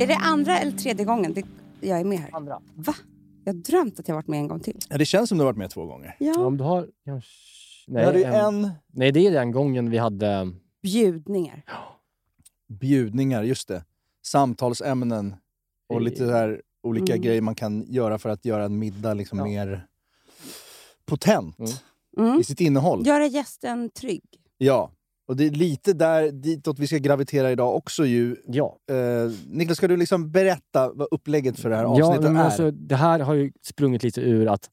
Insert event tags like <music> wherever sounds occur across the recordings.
Är det andra eller tredje gången det, jag är med här? Andra. Va? Jag har drömt att jag varit med en gång till. Ja, det känns som du har varit med två gånger. Ja. Om du har... kanske- Nej, hade ju en- en nej, det är den gången vi hade... Bjudningar. bjudningar, just det. Samtalsämnen och lite så här olika Mm. grejer man kan göra för att göra en middag liksom Ja. mer potent Mm. i sitt innehåll. Göra gästen trygg. Ja. Och det är lite där ditåt vi ska gravitera idag också ju. Ja. Eh, Niklas, ska du liksom berätta vad upplägget för det här Ja, avsnittet men är? alltså, det här har ju sprungit lite ur att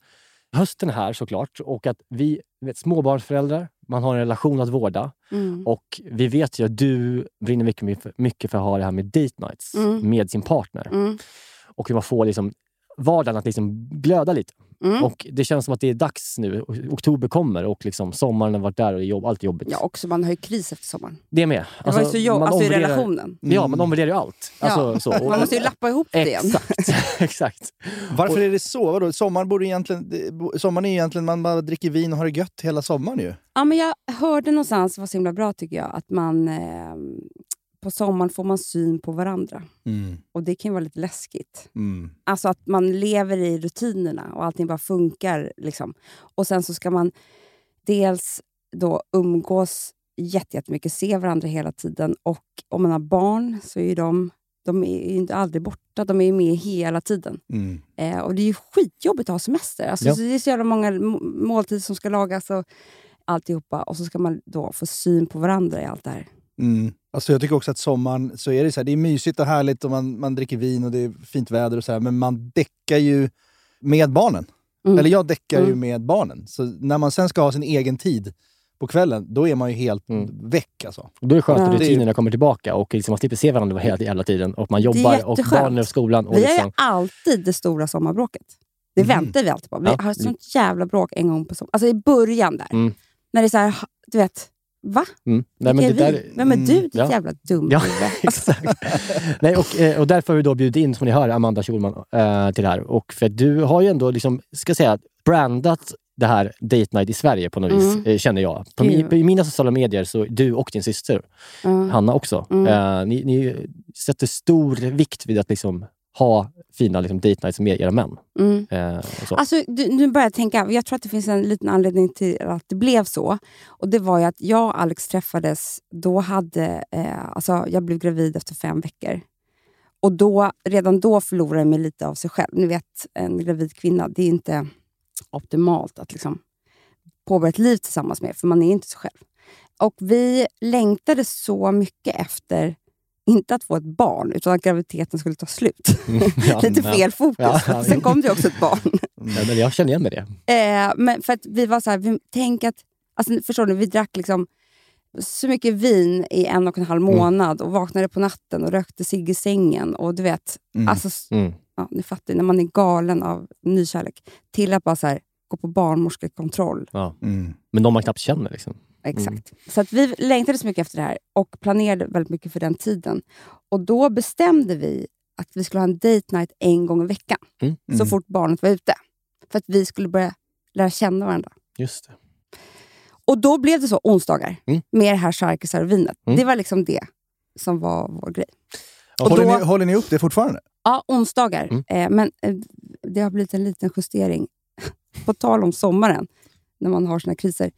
hösten är här såklart och att vi vet, småbarnsföräldrar, man har en relation att vårda Mm. och vi vet ju att du brinner mycket, mycket för att ha det här med date nights Mm. med sin partner. Mm. Och hur man får liksom vardagen att liksom glöda lite. Mm. Och det känns som att det är dags nu. Oktober kommer och liksom sommaren har varit där och jobb, allt är jobbigt. Ja, också man har ju kris efter sommaren. Det är med. Det var ju så jobb, man alltså i relationen. Ja, man omvärderar ju allt. Alltså, Ja. så. Och- Man måste ju lappa ihop det igen. Exakt. <laughs> exakt. Varför är det så? Vadå? Sommaren, borde egentligen, sommaren är ju egentligen man bara dricker vin och har det gött hela sommaren ju. Ja, men jag hörde någonstans, det var så himla bra tycker jag, att man eh, på sommaren får man syn på varandra. Och det kan ju vara lite läskigt. Mm. Alltså att man lever i rutinerna och allting bara funkar. Liksom. Och sen så ska man dels då umgås jätte- jättemycket, se varandra hela tiden. Och om man har barn så är de, de är inte aldrig borta, de är ju med hela tiden. Mm. Eh, och det är ju skitjobbigt att ha semester. Alltså, Ja. så det är så jävla många må- måltider som ska lagas och alltihopa. Och så ska man då få syn på varandra i allt det här. Mm. Alltså jag tycker också att sommaren så är det så här, det är mysigt och härligt och man, man dricker vin och det är fint väder och så här, men man däckar ju med barnen. Mm. Eller jag däckar ju Mm. med barnen. Så när man sen ska ha sin egen tid på kvällen, då är man ju helt Mm. väck alltså. Då är det skönt Ja. att ju- rutinerna kommer tillbaka och liksom man slipper se varandra hela, hela tiden. Och man jobbar och barnen är i skolan. Och Vi har liksom, ju alltid det stora sommarbråket. Det Mhm. väntar vi alltid på. Vi Ja. har ett sånt jävla bråk en gång på sommaren. Alltså i början där. Mm. När det är så här, du vet, va? mm. Nej, Vilka men det är där? Vem är mm, du, ditt ja. jävla dum Ja, <laughs> exakt. Nej, och, eh, och därför har vi då bjudit in, som ni hör, Amanda Schulman eh, till det här. Och för du har ju ändå, liksom, ska säga, brandat det här date night i Sverige på något vis, Mm. eh, känner jag. På, Gud. mi, på mina sociala medier, så du och din syster Ja. Hanna också, Mm. eh, ni, ni sätter stor vikt vid att liksom, ha fina liksom, date nights med era män. Mm. Eh. Alltså, du, nu börjar jag tänka, jag tror att det finns en liten anledning till att det blev så. Och Det var ju att jag och Alex träffades, då hade, eh, alltså, jag blev gravid efter fem veckor. Och då, redan då förlorade jag mig lite av sig själv. Ni vet, en gravid kvinna, det är inte optimalt att liksom påbörja ett liv tillsammans med, för man är inte sig själv. Och vi längtade så mycket efter, inte att få ett barn, utan att graviditeten skulle ta slut. <laughs> <laughs> Ja, Lite ja. fel fokus. Ja, ja. Sen kom det också ett barn. <laughs> Ja, men jag känner igen mig det. Eh, men för att vi var så här, vi, tänk att, alltså, förstår du, vi drack liksom så mycket vin i en och en halv Mm. månad och vaknade på natten och rökte cigg i sängen. Och du vet, Mm. alltså, Mm. ja, ni fattar när man är galen av nykärlek. Till att bara så här, gå på barnmorskekontroll. Ja. Mm. Men de man knappt känner. Liksom. Exakt. Så att vi längtade så mycket efter det här och planerade väldigt mycket för den tiden. Och då bestämde vi att vi skulle ha en date night en gång i veckan. Mm. Så Mm. fort barnet var ute. För att vi skulle börja lära känna varandra. Just det. Och då blev det så onsdagar Mm. med det här charkisar och vinet. Mm. Det var liksom det som var vår grej. Och håller, då- ni, håller ni upp det fortfarande? Ja, onsdagar. Mm. Eh, men eh, det har blivit en liten justering. <laughs> På tal om sommaren, när man har såna kriser,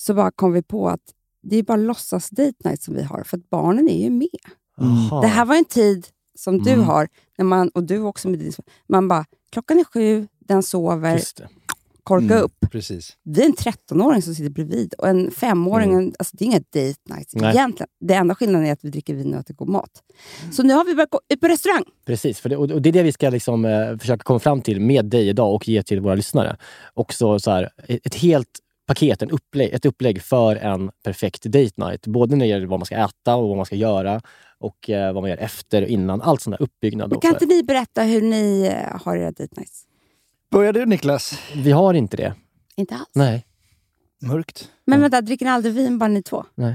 så bara kom vi på att det är bara låtsas date night som vi har, för att barnen är ju med. Aha. Det här var en tid som du Mm. har, när man, och du också med din, man bara, klockan är sju, den sover, det. korka Mm, upp. Precis. Vi är en 13-åring som sitter bredvid och en femåring, Mm. alltså det är inga date nights Nej. egentligen. Det enda skillnaden är att vi dricker vin och äter god mat. Så nu har vi börjat gå ut på restaurang. Precis, för det, och det är det vi ska liksom, eh, försöka komma fram till med dig idag och ge till våra lyssnare. Också så här, ett helt paket, en upplägg, ett upplägg för en perfekt date night. Både när det gäller vad man ska äta och vad man ska göra och eh, vad man gör efter och innan. Allt sån där uppbyggnad. Men kan inte ni berätta hur ni eh, har era date nights? Börjar du Niklas? Vi har inte det. Inte alls. Nej. Mörkt. Men vänta, dricker ni aldrig vin bara ni två? Nej.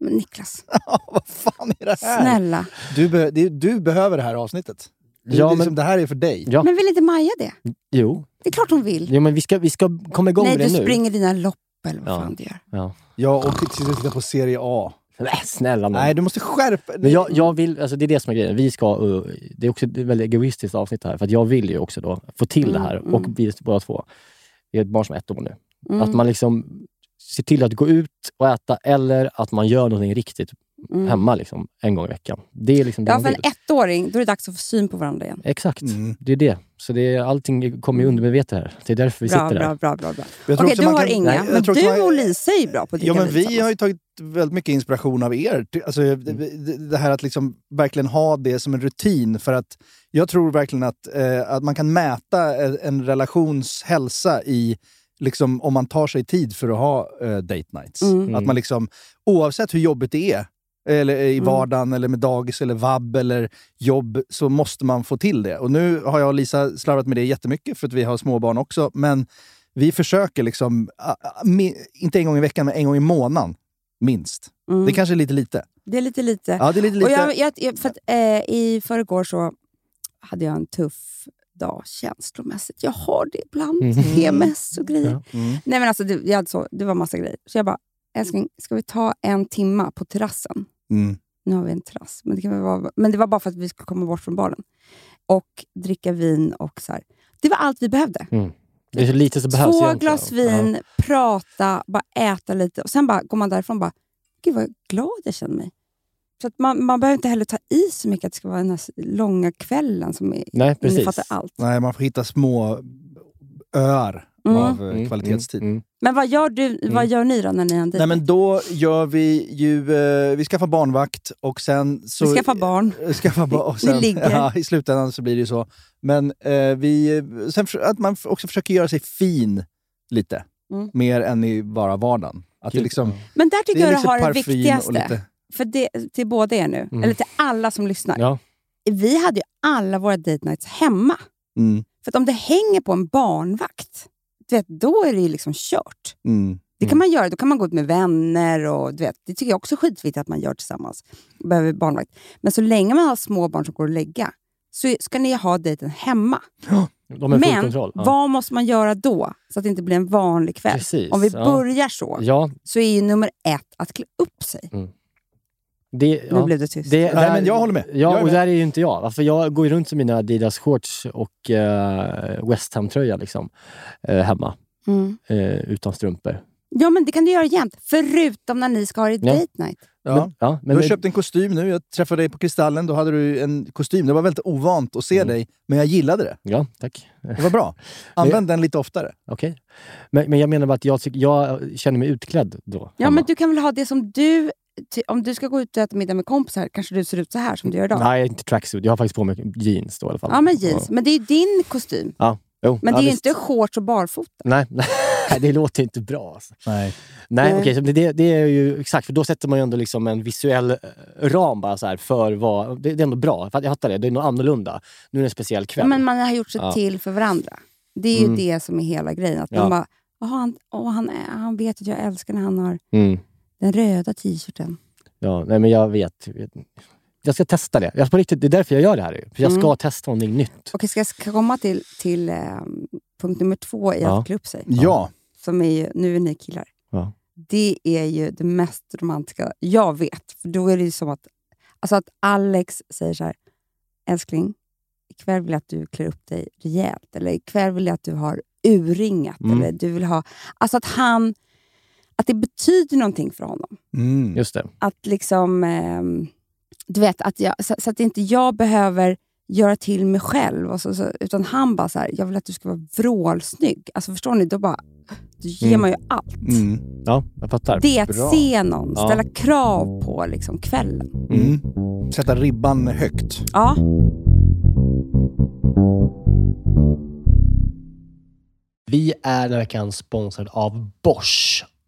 Men Niklas, <laughs> Vad fan är det här? snälla. Du, be, det, du behöver det här avsnittet. Du, Ja, det, är men- det här är för dig. Ja. Men vill inte Maja det? Jo. Det är klart hon vill. jo, men vi ska, vi ska komma igång Nej, med du det nu. springer dina lopp eller vad Ja. fan du gör. Ja. Jag och sitter och tittar på Serie A. Nej, snälla nån. Nej, du måste skärpa Men jag, jag vill, alltså det är det som är grejen. Vi ska, uh, det är också ett väldigt egoistiskt avsnitt här. För att jag vill ju också då få till det Mm, här. mm. Och vi båda två. Vi är ett barn som är ett år nu. Mm. Att man liksom ser till att gå ut och äta eller att man gör någonting riktigt Mm. hemma liksom, en gång i veckan. Det är liksom det Ja, för en vill. ettåring, då är det dags att få syn på varandra igen. Exakt, Mm. det är det. Så det är, allting kommer ju undermedvetet här. Det är därför vi Bra, sitter bra, här. bra, bra, bra. Okej, också du man har kan- inga. Nej, men du man- och Lisa är ju bra på dricka Ja, men vi har ju tagit väldigt mycket inspiration av er. Alltså, det, det- det här att liksom verkligen ha det som en rutin. För att jag tror verkligen att, eh, att man kan mäta eh, en relations hälsa i liksom, om man tar sig tid för att ha eh, date nights. Mm. Att man liksom, oavsett hur jobbigt det är, eller i Mm. vardagen, eller med dagis, eller vab eller jobb, så måste man få till det. Och nu har jag och Lisa slarvat med det jättemycket, för att vi har småbarn också. Men vi försöker liksom, inte en gång i veckan, men en gång i månaden. Minst. Mm. Det kanske är lite lite. Det är lite lite. Ja, det är lite Och lite. jag, jag, jag, för att, eh, I förrgår så hade jag en tuff dag känslomässigt. Jag har det ibland. PMS och grejer. Ja. Mm. Nej, men alltså, det, jag hade så, det var massa grejer. Så jag bara, älskling, ska vi ta en timma på terrassen? Mm. Nu har vi en terrass, men det, kan väl vara, men det var bara för att vi skulle komma bort från barnen. Och dricka vin och så här. Det var allt vi behövde. Mm. Det är så lite som behövs Två egentligen. glas vin, prata, bara äta lite. Och Sen bara går man därifrån och bara, gud vad glad jag känner mig. Så att man, man behöver inte heller ta i så mycket att det ska vara den här långa kvällen som Nej, precis. innefattar allt. Nej, man får hitta små öar Mm. av eh, Mm, kvalitetstid. mm, mm. Men vad gör, du, vad gör ni då när ni har en? Nej, men då gör vi ju... Eh, vi skaffar barnvakt och sen... Så, Vi skaffar barn. <laughs> Eh, Skaffa barn och sen, ligger. Ja, I slutändan så blir det ju så. Men eh, vi, sen för, att man också försöker göra sig fin lite. Mm. Mer än i bara vardagen. Att det liksom, Men där tycker det är jag du lite har det viktigaste. lite... För det, till båda er nu, Mm. eller till alla som lyssnar. Ja. Vi hade ju alla våra date nights hemma. Mm, För att om det hänger på en barnvakt, du vet, då är det ju liksom kört. mm. Det kan man göra. Då kan man gå ut med vänner. och du vet, Det tycker jag också är skitviktigt att man gör tillsammans. Behöver barnvakt. Men så länge man har små barn som går att lägga så ska ni ha dejten hemma. Full Men kontroll. Ja. vad måste man göra då så att det inte blir en vanlig kväll? Precis, Om vi ja. börjar så, Ja, så är ju nummer ett att klä upp sig. Det, Nu ja. blev det tyst. Det, Nej, men jag håller med. Ja, och med. där är ju inte jag. För jag går ju runt med mina Adidas shorts och eh, West Ham-tröja liksom, eh, hemma. Mm. Eh, utan strumpor. Ja, men det kan du göra jämt. Förutom när ni ska ha er Ja. date night. Ja. Men, ja, men, du har köpt en kostym nu. Jag träffade dig på Kristallen. Då hade du en kostym. Det var väldigt ovant att se Mm. dig, men jag gillade det. Ja, tack. Det var bra. <laughs> Använd den lite oftare. Okej. Men, men jag menar bara att jag, jag känner mig utklädd då. Ja, hemma. men du kan väl ha det som du... Om du ska gå ut och äta middag med kompisar kanske du ser ut så här som du gör idag. Nej, inte tracksuit. Jag har faktiskt på mig jeans då i alla fall. Ja, men jeans. Men det är ju din kostym. Ja. Jo, Men ja, det är visst. inte shorts och barfota. Nej, nej, <laughs> det låter inte bra. Alltså. Nej. Nej, Nej. okej, så det, det är ju exakt, för då sätter man ju ändå liksom en visuell eh, ram bara så här för vad... Det, det är ändå bra, för jag fattar det. Det är nog annorlunda. Nu är det en speciell kväll. Men man har gjort sig Ja. till för varandra. Det är ju Mm. det som är hela grejen. Att Ja. man bara, "Jaha, han, åh, han, han vet att jag älskar när han har Mm. Den röda t-shirten. Ja, nej, men jag vet. Jag ska testa det. Jag, på riktigt, det är därför jag gör det här. För jag ska Mm. testa någonting nytt. Okej, ska jag ska komma till, till eh, punkt nummer två i Ja. att klä upp sig? Ja. Som är ju, nu är ni killar. Ja. Det är ju det mest romantiska jag vet. För då är det ju som att, alltså att Alex säger så här, älskling, ikväll vill jag att du klär upp dig rejält. Eller ikväll vill jag att du har urringat. Mm. Eller du vill ha, alltså att han, att det betyder någonting för honom. Mm. Just det. Att liksom, ehm, du vet, att jag, så, så att inte jag behöver göra till mig själv. Och så, så, utan han bara så här, jag vill att du ska vara vrålsnygg. Alltså förstår ni? Då, bara, då ger Mm. man ju allt. Mm. Ja, jag fattar. Det är att Bra. se någon, Ja. ställa krav på liksom, kvällen. Mm. Sätta ribban högt. Ja. Vi är den här veckan sponsrade av Bosch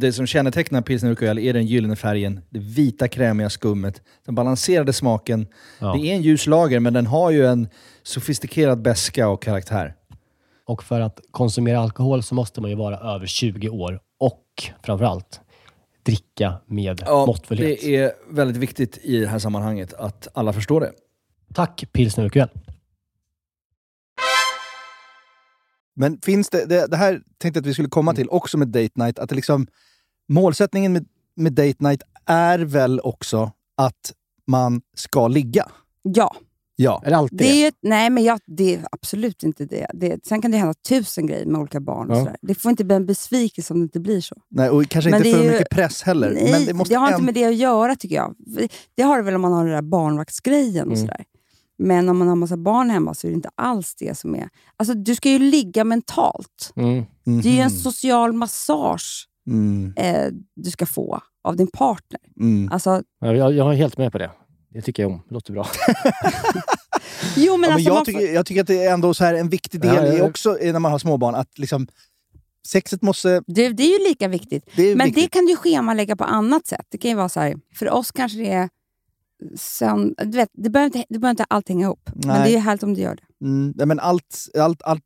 Det som kännetecknar pilsner urquell är den gyllene färgen, det vita krämiga skummet, den balanserade smaken. Ja. Det är en ljus lager, men den har ju en sofistikerad beska och karaktär. Och för att konsumera alkohol så måste man ju vara över 20 år och framförallt dricka med måttfullhet. det är väldigt viktigt i det här sammanhanget att alla förstår det. Tack pilsner och kväll. Men finns det, det, det här tänkte jag att vi skulle komma till också med date night, att det liksom, målsättningen med, med date night är väl också att man ska ligga? Ja. Ja. Är det alltid Det är ju, nej, men jag, det är absolut inte det. det. Sen kan det hända tusen grejer med olika barn. Och Ja. sådär. Det får inte bli en besvikelse om det inte blir så. Nej, och kanske Men inte det för ju- mycket press heller. Nej, men det, det, måste har inte äm- med det att göra tycker jag. Det har det väl om man har den där barnvaktsgrejen och Mm. sådär. Men om man har massa barn hemma så är det inte alls det som är... Alltså, du ska ju ligga mentalt. Mm. Det är ju en Mhm. social massage Mm. eh, du ska få av din partner. Mm. Alltså, Ja, Jag, jag är helt med på det. Det tycker jag om. Det låter bra. <laughs> jo, men ja, men alltså, jag, man tycker, jag tycker att det är ändå så här en viktig del Ja, ja, ja. också är när man har småbarn, att liksom, sexet måste... Det, det är ju lika viktigt. Det är Men viktigt. det kan du schemalägga på annat sätt. Det kan ju vara så här, för oss kanske det är... Sen, du vet, det, behöver inte, det behöver inte allt hänga ihop. Men Nej. det är ju härligt om du gör det. Mm, men allt... allt, allt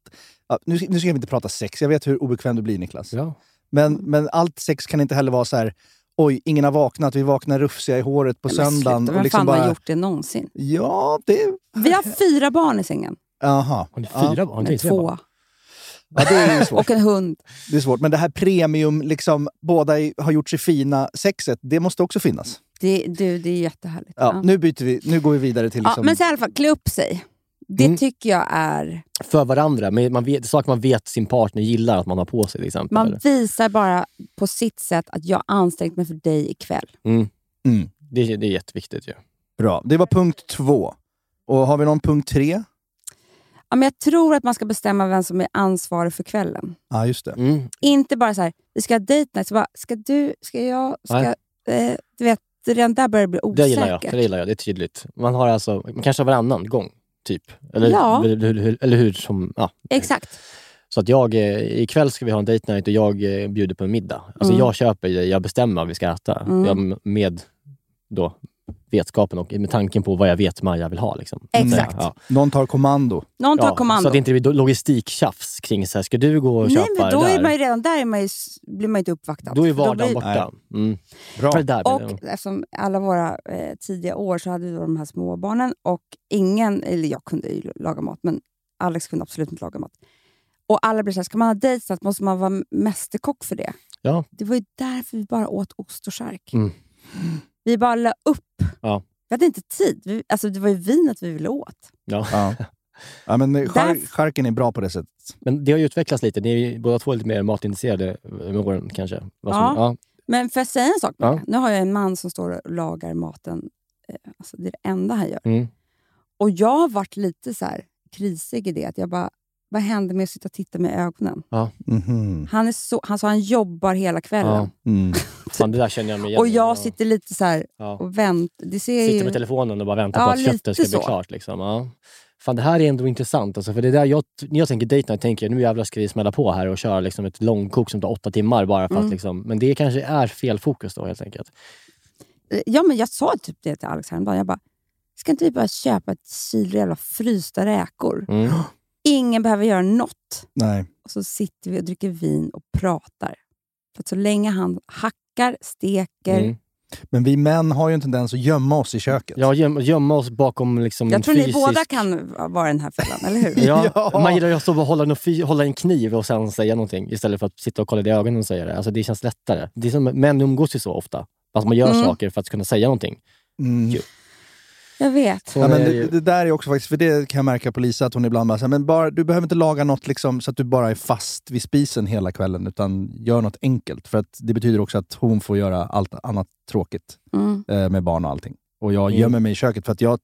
ja, nu, nu ska vi inte prata sex, jag vet hur obekväm du blir Niklas. Ja. Men, men allt sex kan inte heller vara så här. oj, ingen har vaknat, vi vaknar rufsiga i håret på söndagen. sluta, Vem liksom fan bara, har gjort det någonsin? Ja, det... Vi har fyra barn i sängen. Aha. Har ni Ja. fyra barn? Nej, två. Ja, det är ju svårt. Och en hund. Det är svårt. Men det här premium, liksom, båda har gjort sig fina sexet, det måste också finnas. Det, du, det är jättehärligt. Ja, Ja. Nu byter vi, nu går vi vidare till... Ja, Liksom, men så i alla fall, klä upp sig. Det Mm. tycker jag är... För varandra. Men man vet, saker man vet sin partner gillar att man har på sig till exempel. Man visar bara på sitt sätt att jag har ansträngt mig för dig ikväll. Mm. Mm. Det, det är jätteviktigt ju. Bra. Det var punkt två. Och har vi någon punkt tre? Ja, men jag tror att man ska bestämma vem som är ansvarig för kvällen. Ja, just det. Mm. Inte bara så här, vi ska ha date night, så bara, ska du, ska jag, ska... Eh, du vet, redan där börjar det bli Det osäkert. gillar jag. Det gillar jag. Det är tydligt. Man har alltså, man kanske har varannan gång, typ. Eller, Ja. eller, eller hur som... Ja. Exakt. Så att jag, eh, ikväll ska vi ha en date night och jag eh, bjuder på en middag. Alltså Mm. jag köper, jag bestämmer vad vi ska äta. Mm. Jag, med då vetskapen och med tanken på vad jag vet Maja vill ha. Liksom. Exakt. Ja. Någon tar kommando. Någon tar Ja, kommando. Så att det inte blir logistiktjafs kring så här, ska du gå och Nej, köpa men då det där? är man ju redan där är man ju, blir man ju inte uppvaktad. Då är vardagen blir- borta. Mm. Bra. För där blir Och det. eftersom alla våra eh, tidiga år så hade vi de här småbarnen och ingen, eller jag kunde ju laga mat, men Alex kunde absolut inte laga mat. Och alla blev såhär, ska man ha dejt så måste man vara mästerkock för det. Ja. Det var ju därför vi bara åt ost och chark. Mm. Vi bara la upp. Ja. Vi hade inte tid. Vi, alltså, det var ju vinet vi ville åt. Ja. Ja. <laughs> ja, men eh, charken är bra på det sättet. Men det har ju utvecklats lite. Ni är ju båda två lite mer matintresserade med åren kanske. Vad som, Ja. ja. Men får jag säga en sak? Ja. Nu har jag en man som står och lagar maten. Eh, Alltså, det är det enda han gör. Mm. Och jag har varit lite så här krisig i det. Att jag bara, vad händer med att sitta och titta med ögonen? Mhm. Han, är så, han sa han jobbar hela kvällen. Ja. Mm. Fan, det där känner jag mig igen Och jag Ja. sitter lite så här Ja. och väntar. Det ser Sitter ju... med telefonen och bara väntar Ja, på att köttet ska bli så. klart. Liksom. Ja. Fan, det här är ändå intressant. Alltså, för det där jag, när jag tänker date night tänker jag nu jävlar ska vi smälla på här och köra liksom, ett långkok som tar åtta timmar. bara för Mm. att liksom, Men det kanske är fel fokus då helt enkelt. Ja, men jag sa typ det till Alex häromdagen. Jag bara, ska inte vi bara köpa ett kilo jävla frysta räkor? Mm. <gasps> Ingen behöver göra något. Nej. Och så sitter vi och dricker vin och pratar. För att så länge han hackar, steker... Mm. Men vi män har ju en tendens att gömma oss i köket. Ja, göm, gömma oss bakom liksom Jag en tror fysisk... ni båda kan vara den här fällan, eller hur? <laughs> Ja, <laughs> Ja. Man gillar ju att hålla, en, fy- hålla en kniv och sen säga någonting istället för att sitta och kolla i ögonen och säga det. Alltså, det känns lättare. Det är som, män umgås ju så ofta. Alltså man gör Mm. saker för att kunna säga någonting. Mm. Jag vet. Så Ja, men det det, där är också faktiskt, för det kan jag märka på Lisa, att hon ibland bara säger men bara, du behöver inte laga något liksom, så att du bara är fast vid spisen hela kvällen, utan gör något enkelt. För att det betyder också att hon får göra allt annat tråkigt Mm. eh, med barn och allting. Och jag Mm. gömmer mig i köket för att jag,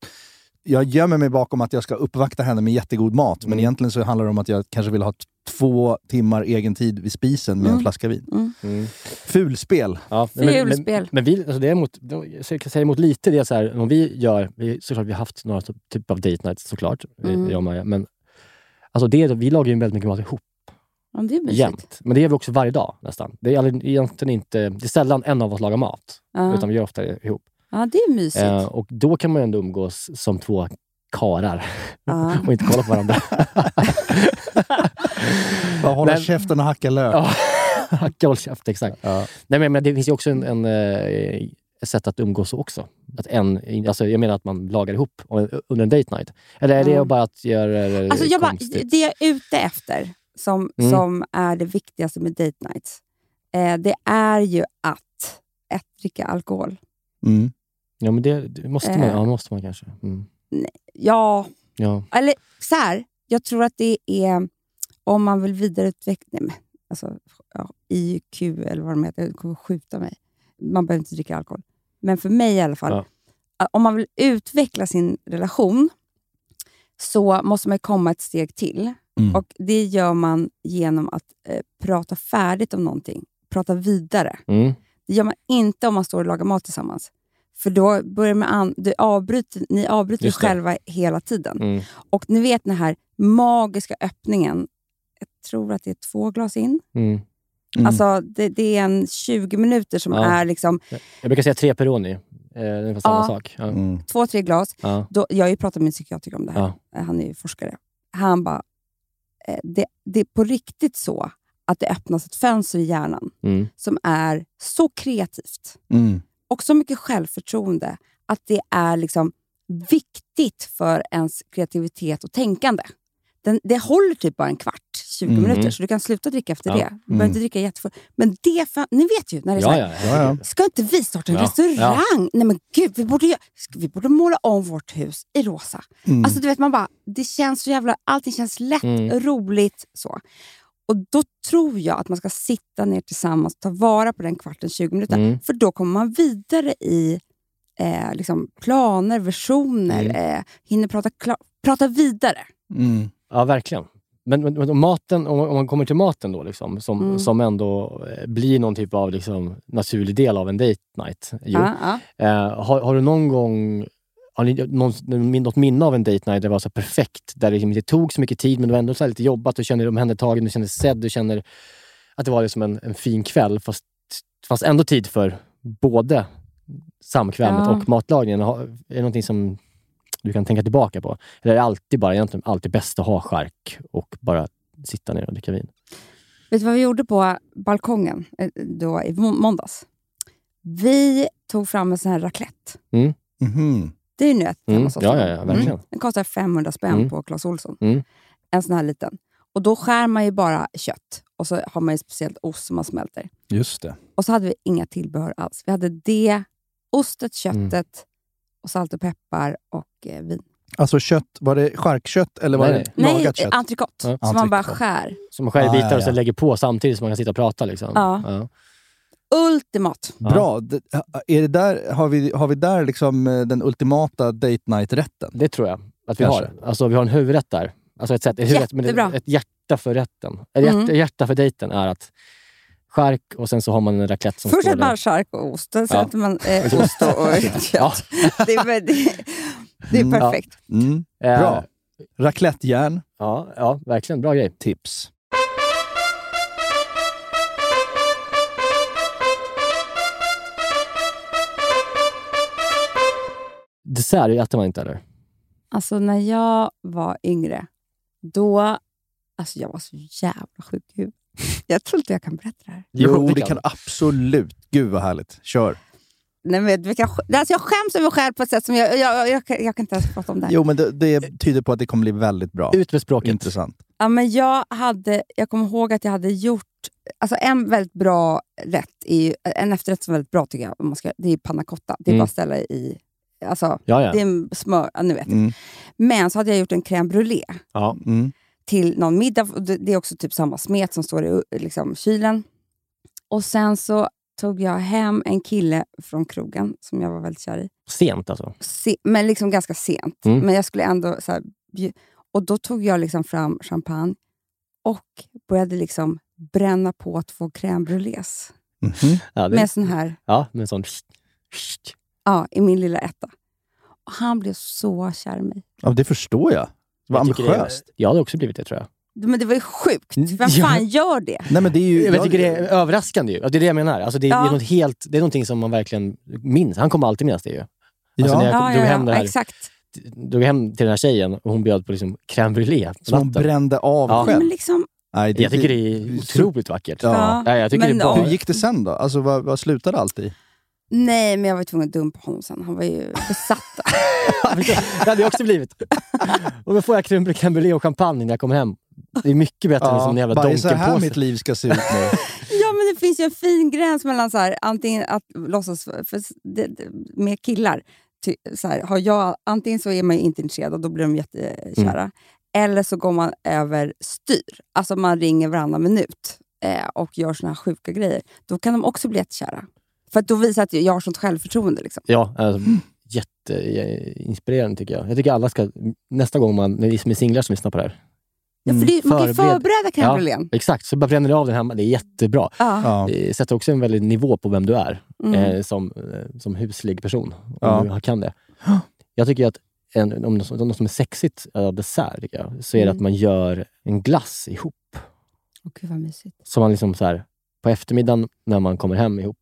jag gömmer mig bakom att jag ska uppvakta henne med jättegod mat. Men Mm. egentligen så handlar det om att jag kanske vill ha två timmar egen tid vid spisen med en Mm. flaska vin. Mm. Mm. Fulspel! Ja, men, men, Fulspel. men vi, alltså det är emot, det- jag ska säga emot lite, det är så här, om vi gör, vi, såklart vi har haft några typ- typ av date nights såklart, Mm. jag och Maja, men alltså det, vi lagar ju väldigt mycket mat ihop Ja, det är mysigt. jämt. Men det gör vi också varje dag nästan. Det är egentligen inte, det är sällan en av oss lagar mat, Ja. utan vi gör ofta det ihop. Ja, det är mysigt. Eh, och då kan man ju ändå umgås som två karar Ja. <laughs> och inte kolla på varandra. <laughs> Bara hålla Men- käften och hacka lök. Ja, <laughs> hacka håll käft, exakt. Ja. Nej, men, men det finns ju också en, en, eh, sätt att umgås också. Att en, alltså, jag menar att man lagar ihop under en date night. Eller är det Ja. bara att göra det Alltså jag bara, det jag är ute efter, som, Mm. som är det viktigaste med date nights, eh, det är ju att ett, dricka alkohol. Mm. Ja, men det, det måste man, Eh. ja, måste man kanske. Mm. Ja, Ja. eller så här, jag tror att det är om man vill vidareutveckla, nej men, alltså, ja, IQ eller vad de heter, det kommer skjuta mig. Man behöver inte dricka alkohol. Men för mig i alla fall, Ja. om man vill utveckla sin relation så måste man komma ett steg till. Mm. Och Det gör man genom att eh, prata färdigt om någonting. Prata vidare. Mm. Det gör man inte om man står och lagar mat tillsammans. För då börjar man an- du avbryter, ni avbryter er Just det. själva hela tiden. Mm. Och ni vet den här magiska öppningen. Jag tror att det är två glas in. Mm. Mm. Alltså det, det är en 20 minuter som Ja. är liksom Jag brukar säga tre Peroni. Eh, det är ungefär samma Ja. sak. Ja. Mm. två, tre glas. Ja. Då, jag har ju pratat med en psykiatriker om det här. Ja. Han är ju forskare. Han bara, eh, det, det är på riktigt så att det öppnas ett fönster i hjärnan Mm. som är så kreativt Mm. Och så mycket självförtroende att det är liksom viktigt för ens kreativitet och tänkande. Den, det håller typ bara en kvart, 20 Mm. minuter, så du kan sluta dricka efter Ja. det. Du behöver inte dricka jättefull. Men det, fa- ni vet ju när det är så Ja, här, ja. Ska inte vi starta en restaurang? Nej men gud, vi borde, vi borde måla om vårt hus i rosa. Mm. Alltså du vet, man bara, det känns så jävla, allting känns lätt, Mm. roligt. så. Och då tror jag att man ska sitta ner tillsammans och ta vara på den kvarten, 20 minuter. Mm. För då kommer man vidare i eh, liksom planer, visioner, Mm. eh, hinner prata, prata vidare. Mm. Ja, verkligen. Men, men, men om, maten, om, om man kommer till maten då, liksom, som, Mm. som ändå eh, blir någon typ av liksom, naturlig del av en date night. Jo. Ja, ja. Eh, har, har du någon gång har ni någon, något minne av en date night där det var så perfekt, där det liksom inte tog så mycket tid men det var ändå så här lite jobbat, du känner dig omhändertagen, du känner dig sedd, du känner att det var liksom en, en fin kväll fast det fanns ändå tid för både samkvämet Ja. och matlagningen. Är det någonting som du kan tänka tillbaka på? Eller är det alltid bara egentligen alltid bäst att ha skärk och bara sitta ner och dricka vin? Vet du vad vi gjorde på balkongen eh, då, i må- måndags? Vi tog fram en sån här raclette. Mhm. Det är ju hemma Mm. hos oss. Ja, ja, ja, verkligen. Den kostar 500 spänn Mm. på Clas Ohlson. Mm. En sån här liten. Och Då skär man ju bara kött och så har man ju speciellt ost som man smälter. Just det. Och så hade vi inga tillbehör alls. Vi hade det, ostet, köttet, Mm. och salt och peppar och eh, vin. Alltså kött, var det charkkött eller var Nej, det Nej, lagat kött? entrecote. Ja. Så man bara skär. Som man skär i Ah, bitar ja, och sen ja. lägger på samtidigt som man kan sitta och prata. Liksom. Ja. Ultimat. Bra. Är det där, har, vi, har vi där liksom eh, den ultimata date night-rätten? Det tror jag att vi Kanske. har. Alltså vi har en huvudrätt där. Alltså ett, sätt, ett, huvudrätt, men ett, ett hjärta för rätten. Ett hjärta, Mm. hjärta för dejten är att skärk och sen så har man en raclette som Först står äter man chark och ost, sen Ja. äter man eh, <laughs> ost och, kött. Ja. <laughs> Det är, det, det är Mm. perfekt. Mm. Eh, Bra. Raclettejärn, Ja, ja, verkligen. Bra grej. tips. Dessert äter man inte eller? Alltså när jag var yngre, då... Alltså jag var så jävla sjuk. Jag tror inte jag kan berätta det här. Jo, det kan absolut. Gud vad härligt. Kör. Nej, men, alltså jag skäms över mig själv på ett sätt som jag, jag, jag, jag, kan- jag kan inte ens prata om det här. Jo, men det, det tyder på att det kommer bli väldigt bra. Ut med språket. Intressant. Ja, men jag, hade, jag kommer ihåg att jag hade gjort... Alltså en väldigt bra rätt, är ju, en efterrätt som är väldigt bra tycker jag, om man ska, det är panna cotta. Det är Mm. bara att ställa i Alltså, Ja, ja. det är en smör, ni vet. Mm. Men så hade jag gjort en crème brûlée ja. Mm. till någon middag. Det är också typ samma smet som står i liksom, kylen. Och sen så tog jag hem en kille från krogen som jag var väldigt kär i. Sent alltså. Se, men liksom ganska sent. Mm. Men jag skulle ändå... Så här, och då tog jag liksom fram champagne och började liksom bränna på två crème brûlées. Mhm. Ja, det, Med sån här, ja, med sån... ja, i min lilla etta. Och han blev så kär i mig. Ja, det förstår jag. Vad Jag tycker det- ambitiöst. Jag hade också blivit det tror jag. Men det var ju sjukt. Vem Ja. fan gör det? Nej, men det är ju... Jag tycker det är överraskande ju. Alltså, Det är det jag menar. Alltså, det, Ja. det, är något helt, det är någonting som man verkligen minns. Han kommer alltid minnas det ju. Alltså, när jag Ja, drog ja, hem det ja, här, exakt. drog hem till den här tjejen och hon bjöd på liksom crème brûlée Som hon brände av Ja. Men själv. liksom, Nej, Jag tycker det är otroligt vackert. Ja. Ja, jag tycker Men det är bara... Hur gick det sen då? Alltså, vad, vad slutade allt i? Nej, men jag var tvungen att dumpa honom sen. Han var ju besatt. <laughs> det hade jag också blivit. Och då får jag crème brûlée och champagne när jag kommer hem. Det är mycket bättre än som en jävla bara så här mitt liv ska se ut nu. <laughs> Ja, men det finns ju en fin gräns mellan så här, antingen att låtsas för, för det, det, med killar. Ty, så här, har jag, antingen så är man ju inte intresserad och då blir de jättekära. Eller så går man över styr. Alltså man ringer varannan minut eh, och gör såna här sjuka grejer. Då kan de också bli jättekära. För att då visar att jag har sånt självförtroende. Liksom. Ja, alltså, jätteinspirerande tycker jag. Jag tycker alla ska, nästa gång man, när vi som är singlar som lyssnar på det här. Ja, för det, man kan ju Förbered- förbereda crème brûlén. Exakt, så bara bränner du av den hemma. Det är jättebra. Ja. Ja. Det sätter också en väldig nivå på vem du är Mm. eh, som, eh, som huslig person. Om Ja. du kan det. Jag tycker att en, om något, något som är sexigt av dessert, tycker jag, så är det Mm. att man gör en glass ihop. Åh, gud vad mysigt. Så man liksom så här, på eftermiddagen när man kommer hem ihop,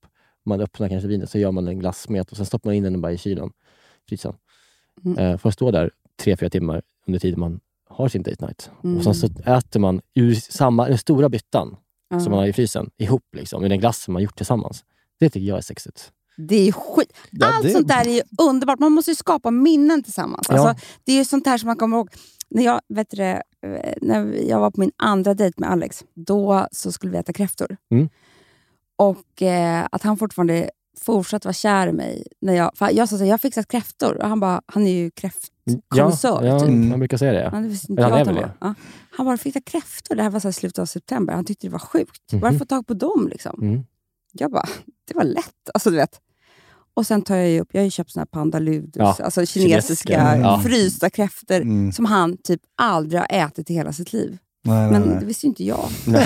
man öppnar kanske vinet, så gör man en glassmet och sen stoppar man in den bara i kylen. Frysen. Mm. Eh, får stå där tre, fyra timmar under tiden man har sin date night. Mm. Och sen så äter man ur samma, den stora byttan Ja. som man har i frysen ihop liksom, med den glassen man gjort tillsammans. Det tycker jag är sexigt. Det är skit. Ja, Allt det- sånt där är ju underbart. Man måste ju skapa minnen tillsammans. Ja. Alltså, det är ju sånt här som man kommer ihåg. När jag, vet du, eh, när jag var på min andra dejt med Alex, då så skulle vi äta kräftor. Mm. Och eh, att han fortfarande fortsatte vara kär i mig. När jag, jag sa här, jag har fixat kräftor. Och han bara, han är ju kräftkonnässör. ja, typ. Mm. man brukar säga det. Ja, det han att är han väl var. Ja. Han bara, jag kräftor? Det här var så här slutet av september. Han tyckte det var sjukt. Mhm. Bara få tag på dem. Liksom. Mm. Jag bara, det var lätt. Alltså, du vet. Och sen tar jag ju upp, jag har ju köpt såna här pandaludus, Ja, alltså kinesiska kinesiska, ja. frysta kräftor Mm. som han typ aldrig har ätit i hela sitt liv. Nej, Men nej, det nej. visste ju inte jag. <laughs>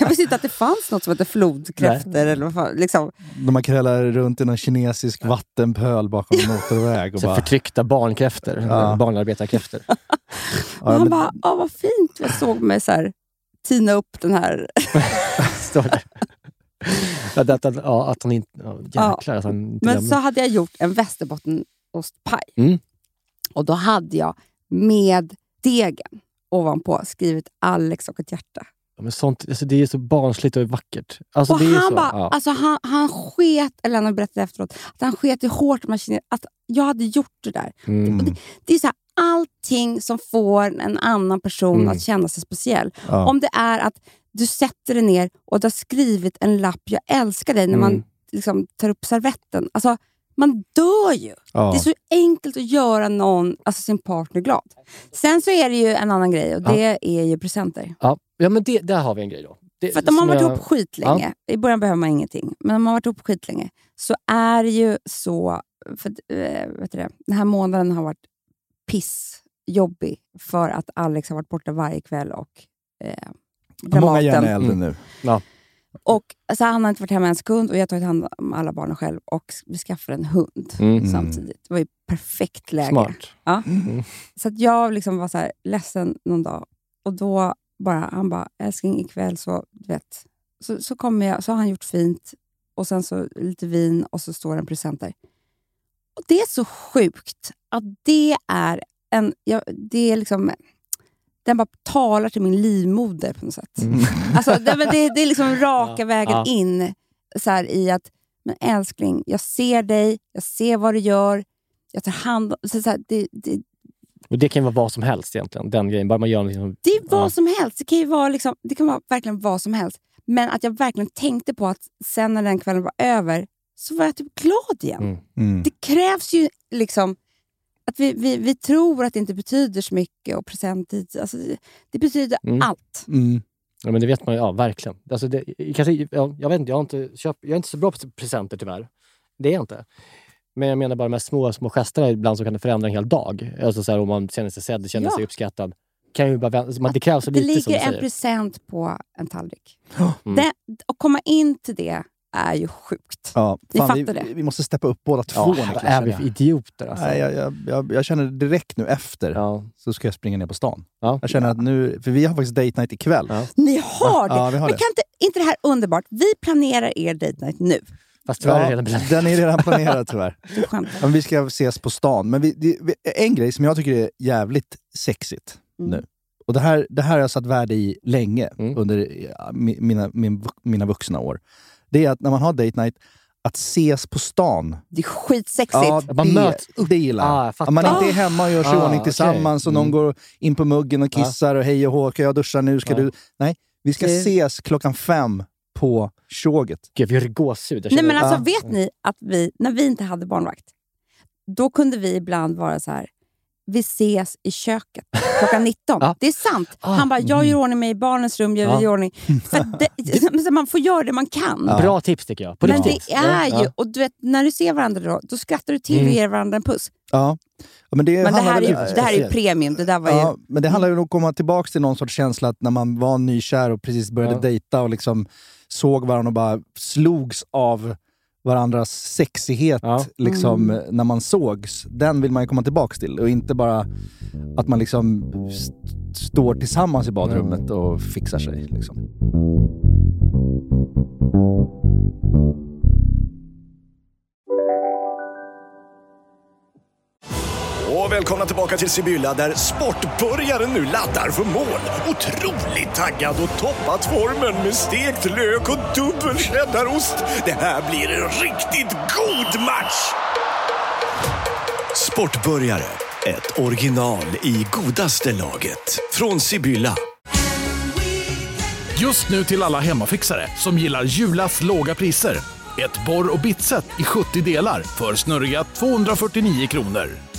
Jag visste inte att det fanns något som hette flodkräftor. Eller vad fan, liksom. De har krällar runt i någon kinesisk vattenpöl bakom en motorväg. Och Så bara, förtryckta barnkräftor, Ja. barnarbetarkräftor. Och <laughs> ja, han men, bara, Åh, vad fint. Jag såg mig så här, tina upp den här. <laughs> Står där. Att, att, att, ja, att han inte... Ja, jäklar att han inte Men så hade jag gjort en västerbottenostpaj. Mm. Och då hade jag med degen ovanpå skrivit Alex och ett hjärta. Ja, men sånt, alltså, det är så barnsligt och vackert. Alltså, och han så, bara, ja. alltså han, han sket, eller han har berättat efteråt, att han sket i hårt kine- att jag hade gjort det där. mm. Det, det är så här, allting som får en annan person Mm. att känna sig speciell. ja. Om det är att du sätter dig ner och du har skrivit en lapp, jag älskar dig, när man Mm. liksom tar upp servetten. Alltså, man dör ju. ja. Det är så enkelt att göra någon, alltså sin partner glad. Sen så är det ju en annan grej och det är ju presenter. Ja, ja, men det, där har vi en grej då. Det, För att om man har varit jag- ihop skitlänge, i början behöver man ingenting, men om man har varit ihop skitlänge så är det ju så... För, eh, vet du det, den här månaden har varit pissjobbig för att Alex har varit borta varje kväll och eh, Många Dramaten. gärna äldre Mm. nu. Och alltså, Han har inte varit hemma en sekund och jag har tagit hand om alla barnen själv och vi skaffade en hund Mm. samtidigt. Det var ju perfekt läge. Smart. Ja. Mm. Så att jag liksom var så här, ledsen någon dag och då bara, han bara, älskling ikväll så, du vet, så, så kommer jag, så har han gjort fint och sen så lite vin och så står det en present där. Och det är så sjukt att det är en, ja, det är liksom, den bara talar till min livmoder på något sätt. Mm. <laughs> Alltså, det, men det, det är liksom raka Ja, vägen ja. in så här, i att, men älskling, jag ser dig, jag ser vad du gör, jag tar hand om... Så, så här, det, det, Och det kan vara vad som helst egentligen. Den grejen. Bara man gör liksom, det är vad Ja. som helst. Det kan ju vara, liksom, det kan vara verkligen vad som helst. Men att jag verkligen tänkte på att sen när den kvällen var över så var jag typ glad igen. Mm. Mm. Det krävs ju liksom att vi, vi, vi tror att det inte betyder så mycket och present. Alltså, det, det betyder Mm. allt. Mm. Ja, men det vet man ju. Ja, verkligen. Alltså det, kanske, ja, jag vet inte, jag, har inte köpt, jag är inte så bra på presenter tyvärr. Det är jag inte. Men jag menar bara de här små, små gesterna ibland som kan förändra en hel dag. Alltså så här, om man känner sig sedd, känner Ja. sig uppskattad. Kan ju bara, vänta- man, det krävs så Det lite som du ligger en säger. present på en tallrik. Mm. Det, att komma in till det är ju sjukt. Ja, Ni fan, fattar vi, det. vi måste steppa upp båda två. Ja, Niklas, är vi för idioter alltså. Nej, jag, jag, jag, jag känner direkt nu efter Ja. så ska jag springa ner på stan. Ja. Jag känner att nu, för vi har faktiskt date night ikväll. Ja. Ni har det! Ja, vi har Men det. kan inte, inte det här underbart? Vi planerar er date night nu. Fast tyvärr är redan bestämt. den är redan planerad tyvärr. <laughs> Men vi ska ses på stan. Men vi, det, vi- en grej som jag tycker är jävligt sexigt Mm. nu. Och det här, det här har jag satt värde i länge Mm. under mina, min, mina vuxna år. Det är att när man har date night, att ses på stan. Det är skitsexigt. Ja, Man det, möts det gillar. Ah, jag man inte är hemma och gör sig Ah, ordning tillsammans och någon Mm. går in på muggen och kissar och hej och hå, ska jag duscha nu? Ska Ja. du? Nej, vi ska Du- ses klockan fem på tjoget. Gud, vi har gåshud. Nej, men alltså, Ja. vet ni att vi, när vi inte hade barnvakt, då kunde vi ibland vara så här. Vi ses i köket klockan 19. <laughs> Ja. Det är sant. Ah, Han bara, jag gör i ordning mig i barnens rum, jag Ja. gör i ordning. Det, <laughs> man får göra det man kan. Bra tips tycker jag. På Men riktigt. det är Ja, ju, ja. och du vet, när du ser varandra då, då skrattar du till och Mm. ger varandra en puss. Ja. Ja, men det, Men det här, är, väl- ju- det här är ju premium. Det där var ju... Ja, men det handlar ju om att komma tillbaka till någon sorts känsla att när man var nykär och precis började Ja. dejta och liksom såg varandra och bara slogs av varandras sexighet Ja. liksom, Mm. när man sågs. Den vill man ju komma tillbaka till och inte bara att man liksom st- står tillsammans i badrummet och fixar sig. Liksom. Och välkomna tillbaka till Sibylla där sportbörjaren nu laddar för mål. Otroligt taggad och toppat formen med stekt lök och dubbel cheddarost. Det här blir en riktigt god match! Sportbörjare, ett original i godaste laget. Från Sibylla. Just nu till alla hemmafixare som gillar Julas låga priser. Ett borr och bitset i 70 delar för snurriga 249 kronor.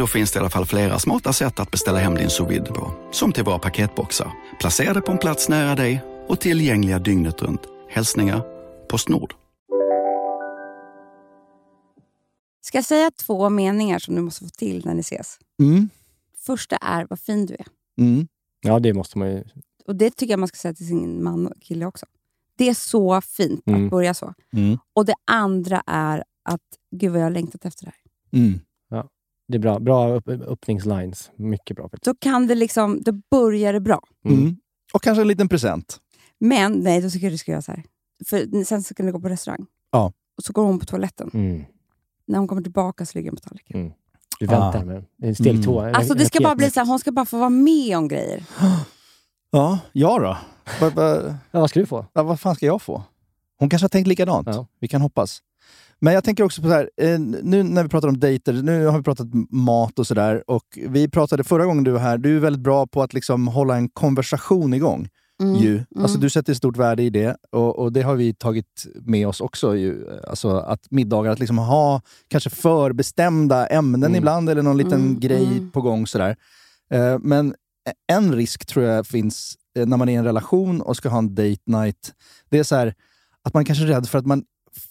Då finns det i alla fall flera smarta sätt att beställa hem din sous på. Som till våra paketboxar, placerade på en plats nära dig och tillgängliga dygnet runt. Hälsningar Postnord. Ska jag säga två meningar som du måste få till när ni ses? Mm. Första är vad fin du är. Mm. ja, det måste man ju. Och Det tycker jag man ska säga till sin man och kille också. Det är så fint Mm. att börja så. Mm. Och det andra är att, gud vad jag har längtat efter det här. Mm. Det är bra. Bra upp, öppningslines. Mycket bra. Då kan det liksom, då börjar det bra. Mm. Och kanske en liten present. Men nej, då tycker jag du ska göra så här. För sen så kan du gå på restaurang. Ja. Och så går hon på toaletten. Mm. När hon kommer tillbaka så ligger den på tallriken. Du väntar Ah. med det är steg Mm. två. Alltså det ska bara bli så här, hon ska bara få vara med om grejer. <gasps> Ja, jag då? Ja, vad ska du få? ja, vad fan ska jag få? Hon kanske har tänkt likadant. Ja. Vi kan hoppas. Men jag tänker också på så här, eh, nu när vi pratar om dejter, nu har vi pratat mat och sådär. Och vi pratade förra gången du var här, du är väldigt bra på att liksom hålla en konversation igång. Mm. Ju. Alltså, du sätter stort värde i det och, och det har vi tagit med oss också. Ju. Alltså, att middagar, att liksom ha kanske förbestämda ämnen Mm. ibland eller någon liten Mm, grej mm. på gång. Sådär. Eh, men en risk tror jag finns eh, när man är i en relation och ska ha en date night. Det är så här, att man kanske är rädd för att man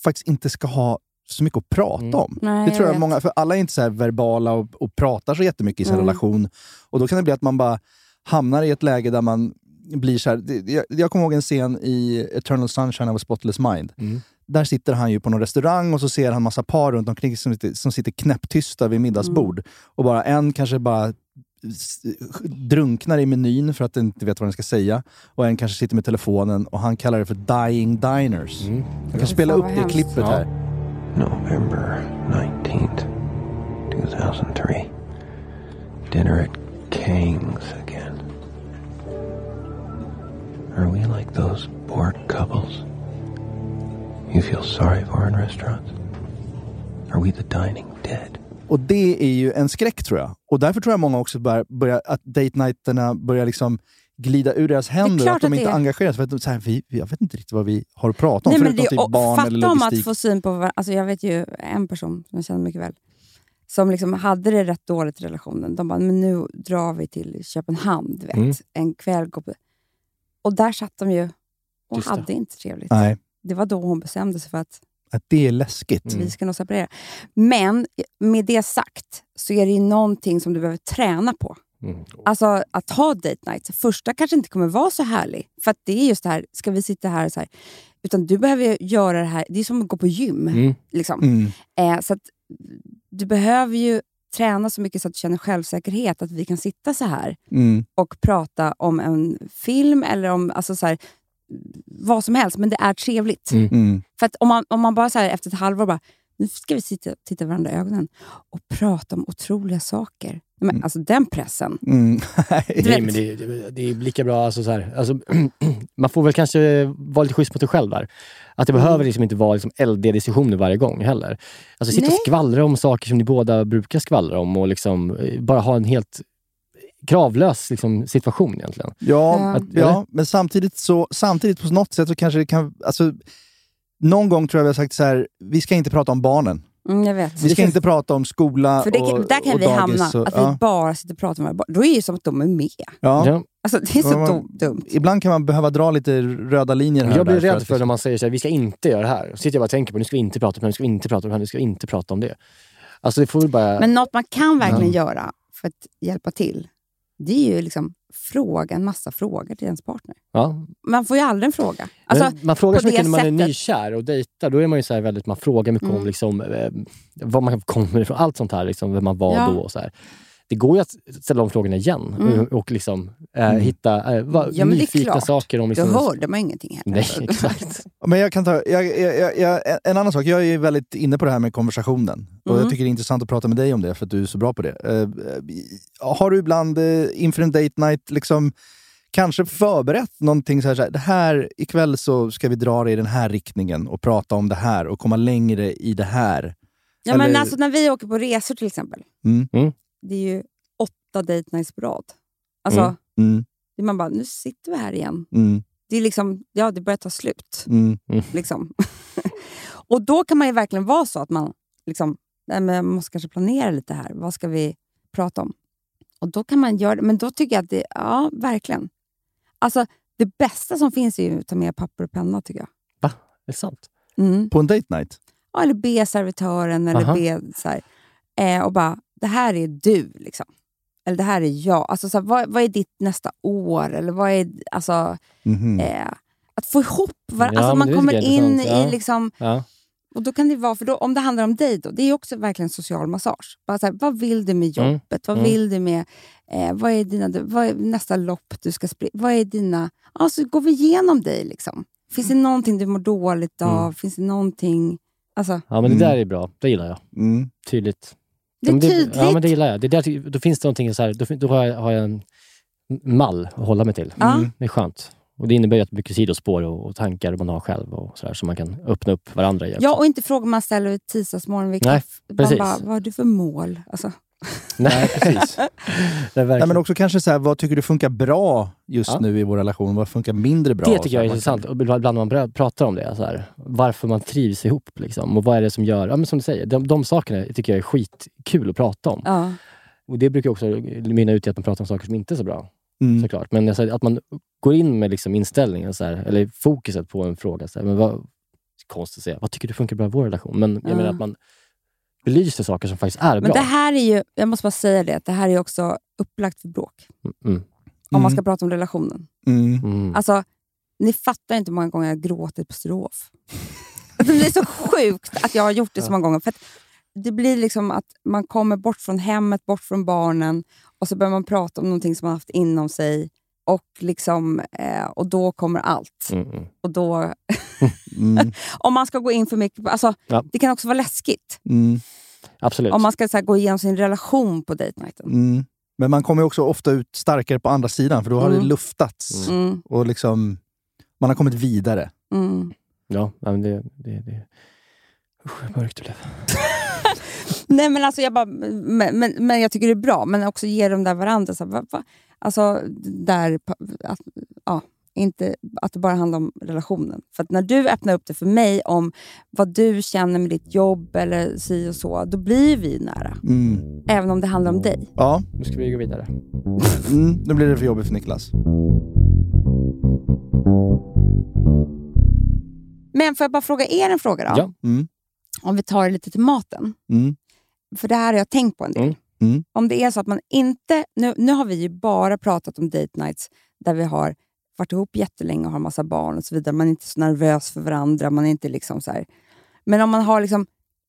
faktiskt inte ska ha så mycket att prata Mm. om. Nej, Det tror jag vet. många, för alla är inte så här verbala och, och pratar så jättemycket i sin Mm. relation. Och då kan det bli att man bara hamnar i ett läge där man blir så här. Jag, jag kommer ihåg en scen i Eternal Sunshine of a Spotless Mind. Mm. Där sitter han ju på någon restaurang och så ser han massa par runt omkring som sitter, som sitter knäpptysta vid middagsbord. Och bara en kanske bara drunknar i menyn för att den inte vet vad den ska säga. Och en kanske sitter med telefonen och han kallar det för dying diners. Mm. Jag kan spela upp det klippet Ja. här. November 19th, 2003. dinner at Kang's again? Are we like those bored couples you feel sorry for in restaurants? Are we the dining dead? Och det är ju en skräck tror jag. Och därför tror jag många också börjar, börjar att date nighterna börjar liksom glida ur deras händer. Att de det inte är. engagerar sig. För att de, så här, vi, jag vet inte riktigt vad vi har att prata om. Nej, förutom det, typ barn eller fatta om att logistik. få syn på varandra. Alltså jag vet ju en person som jag känner mycket väl, som liksom hade det rätt dåligt i relationen. De bara, men nu drar vi till Köpenhamn, du vet. Mm. En kväll. går på- Och där satt de ju och Tysta. hade inte trevligt. Nej. Det var då hon bestämde sig för att Att det är läskigt. vi ska nog separera. Men med det sagt så är det ju någonting som du behöver träna på. Alltså att ha date nights. Första kanske inte kommer vara så härlig. För att det är just det här, ska vi sitta här så här. Utan du behöver ju göra det här, det är som att gå på gym. Mm. Liksom. Mm. Eh, så att du behöver ju träna så mycket så att du känner självsäkerhet. Att vi kan sitta så här Mm. och prata om en film eller om alltså så här, vad som helst. Men det är trevligt. Mm. Mm. För att om man, om man bara så här, efter ett halvår bara, nu ska vi sitta, titta varandra i ögonen och prata om otroliga saker. Men, Alltså den pressen. Mm. Nej, men det, det, det är lika bra. Alltså, så här, alltså, <clears throat> man får väl kanske vara lite schysst mot sig själv där. Att det Mm. behöver liksom inte vara liksom LD-diskussioner varje gång heller. Alltså sitta och Nej. skvallra om saker som ni båda brukar skvallra om och liksom, eh, bara ha en helt kravlös liksom, situation egentligen. Ja, Att- ja men samtidigt, så, samtidigt på något sätt så kanske det kan... Alltså, någon gång tror jag vi har sagt så här, vi ska inte prata om barnen. Mm, jag vet. Vi ska inte prata om skola För det, och där kan och vi dagis hamna, och, att ja. vi bara sitter och pratar med våra barn. Då är det ju som att de är med. Ja. Alltså, det är så Ja, man- dum- dumt. Ibland kan man behöva dra lite röda linjer här Jag blir där rädd att för när man säger så här, vi ska inte göra det här. Så sitter jag bara och tänker på, nu ska vi inte prata om det nu ska vi inte prata om det nu ska vi inte prata om det. Alltså det får bara... Men något man kan verkligen Ja. göra för att hjälpa till, det är ju liksom fråga en massa frågor till ens partner. ja. Man får ju aldrig en fråga. Alltså, man frågar så mycket när man är sättet. nykär och dejtar. Då är man ju så här väldigt, man frågar mycket om Mm. liksom, eh, var man kommer ifrån. Allt sånt här, liksom, vem man var Ja. då. Och så här. Det går ju att ställa de frågorna igen Mm. och, liksom, eh, hitta eh, va, Ja, men nyfikna saker. Om, liksom, Då hörde man ingenting heller. Nej, <laughs> exakt. Men jag kan ta, jag, jag, jag, en annan sak, jag är väldigt inne på det här med konversationen. Och Mm. Jag tycker det är intressant att prata med dig om det, för att du är så bra på det. Eh, eh, har du ibland eh, inför en date night liksom, kanske förberett någonting så här, så här, det här, ikväll så ska vi dra det i den här riktningen och prata om det här och komma längre i det här. Ja, men Eller- alltså, när vi åker på resor till exempel, Mm. Det är ju åtta date nights på rad. Alltså, Mm. Mm. det man bara, nu sitter vi här igen. Mm. Det är liksom, ja det börjar ta slut. Mm. Liksom. <laughs> och då kan man ju verkligen vara så att man liksom, nej, men man måste kanske planera lite här. Vad ska vi prata om? Och då kan man göra det. Men då tycker jag att det, ja verkligen. Alltså det bästa som finns är ju att ta med papper och penna tycker jag. Va? Det är sant? Mm. På en date night? Ja, eller be servitören eller Aha. be så här, eh, och bara, det här är du. Liksom. Eller det här är jag. Alltså, så här, vad, vad är ditt nästa år? Eller vad är, alltså, Mhm. eh, att få ihop var- Ja, alltså, Man kommer in intressant. i... Ja. Liksom, Ja. och då kan det vara, för då, Om det handlar om dig, då, det är också verkligen social massage. Bara så här, vad vill du med Mm. jobbet? Vad Mm. vill du med... Eh, vad, är dina, vad är nästa lopp du ska springa? Vad är dina... Ja, så går vi igenom dig. Liksom. Finns det någonting du mår dåligt av? Mm. Finns det någonting... Alltså, ja, men det där är bra. Det gillar jag. Mm. Tydligt. Det är men tydligt. Ja, men det gillar jag. Det är där, då finns det någonting så här, då, då har, jag, har jag en mall att hålla mig till. Ja. Det är skönt. Och Det innebär ju att mycket sidospår och, och tankar man har själv och så där, som man kan öppna upp varandra i. också. Ja, och inte frågor man ställer tisdagsmorgon vid Nej, precis. bara, vad har du för mål? Alltså, <laughs> Nej, precis. Nej, men också kanske så här, vad tycker du funkar bra just Ja. nu i vår relation? Vad funkar mindre bra? Det tycker jag är intressant. Och Ibland när man pratar om det. Så här, varför man trivs ihop. Liksom, och vad är det som gör... Ja, men som du säger, de, de sakerna tycker jag är skitkul att prata om. ja. Och Det brukar också mynna ut i att man pratar om saker som inte är så bra. Mm. Såklart. Men alltså, att man går in med liksom inställningen, så här, eller fokuset på en fråga. Så här, men vad, konstigt att säga, vad tycker du funkar bra i vår relation? Men jag Ja. menar att man belyser saker som faktiskt är Men bra. det här är ju, jag måste bara säga det, det här är också upplagt för bråk. Mm. Om man ska prata om relationen. Mm. Mm. Alltså, ni fattar inte hur många gånger jag har gråtit på Sturehof. <laughs> det blir så sjukt att jag har gjort det så många gånger. För att det blir liksom att man kommer bort från hemmet, bort från barnen och så börjar man prata om någonting som man haft inom sig. Och, liksom, eh, och då kommer allt. Mm, mm. Och då, Mm. <laughs> om man ska gå in för mycket... Alltså, Ja. Det kan också vara läskigt. Mm. Absolut. Om man ska så här, gå igenom sin relation på date nighten. Mm. Men man kommer också ofta ut starkare på andra sidan, för då har Mm. det luftats. Mm. Och liksom, man har kommit vidare. Mm. Ja, men det... det, det. Usch, vad mörkt det blev. <laughs> Nej men alltså jag bara, men, men, men jag tycker det är bra, men också ge dem där varandra. Så, va, va? Alltså där, att, ja, inte att det bara handlar om relationen. För att när du öppnar upp det för mig om vad du känner med ditt jobb eller si och så, då blir vi nära. Mm. Även om det handlar om dig. Ja, Nu ska vi gå vidare. mm, nu blir det för jobbigt för Niklas. Men får jag bara fråga er en fråga då? Ja. Mm. Om vi tar det lite till maten. Mm. För det här har jag tänkt på en del. Mm. Mm. Om det är så att man inte... Nu, nu har vi ju bara pratat om date nights där vi har varit ihop jättelänge och har massa barn och så vidare. Man är inte så nervös för varandra. Man är inte liksom så här. Men om man har liksom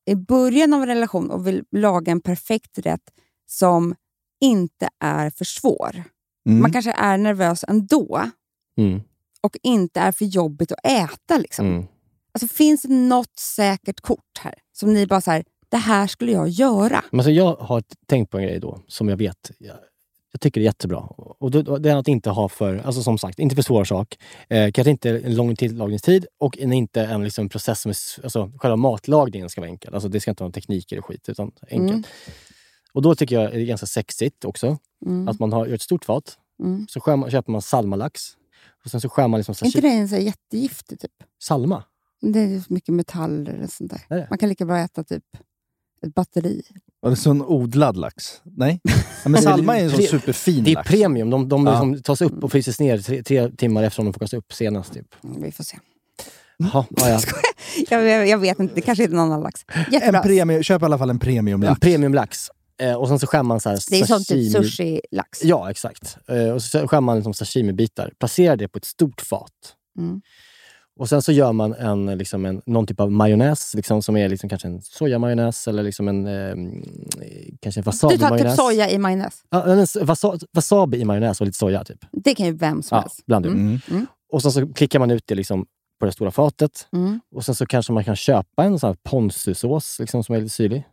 i början av en relation och vill laga en perfekt rätt som inte är för svår. Mm. Man kanske är nervös ändå Mm. och inte är för jobbigt att äta. Liksom. Alltså, finns det något säkert kort här som ni bara så här, det här skulle jag göra? Men alltså jag har tänkt på en grej då, som jag vet. Jag, jag tycker det är jättebra. Och det är att inte ha för, alltså som sagt, inte för svår sak. Eh, kanske inte en lång tillagningstid och inte en liksom, process som är... Alltså, själva matlagningen ska vara enkel. Alltså, det ska inte vara tekniker och skit, utan enkelt. Mm. Och då tycker jag det är ganska sexigt också. Mm. Att man har, gör ett stort fat, Mm. så skär man, köper man salmalax. Och sen så skär man liksom Är inte det en jättegiftig typ? Salma? Det är så mycket metaller och sånt där. Man kan lika bra äta typ ett batteri. Var det sån odlad lax? Nej? <laughs> Ja, men Salma är en sån superfin Det är lax. premium. De, de Ja. liksom tas upp och fryses ner tre, tre timmar efter de fångats upp senast. Typ. Mm, Vi får se. Jaha, ja, ja. <laughs> Jag, jag, jag vet inte, det kanske är någon annan lax. En Jättebra. premium, köp i alla fall en En premiumlax. premiumlax. Eh, och sen så skär man så här det är sånt typ sashimi- sushi-lax. Ja, exakt. Eh, och så skär man liksom sashimi-bitar. Placerar det på ett stort fat. Mm. Och sen så gör man en, liksom en, någon typ av majonnäs liksom, som är liksom kanske en sojamajonnäs eller liksom en, eh, kanske en Du tar typ soja i majonnäs. Ja, en wasa, wasabi i majonnäs och lite soja. Typ. Det kan ju vem som Ja, helst. bland mm. Mm. Mm. Och sen så klickar man ut det liksom på det stora fatet. Mm. Och sen så kanske man kan köpa en sån här ponzu-sås liksom, som är lite syrlig.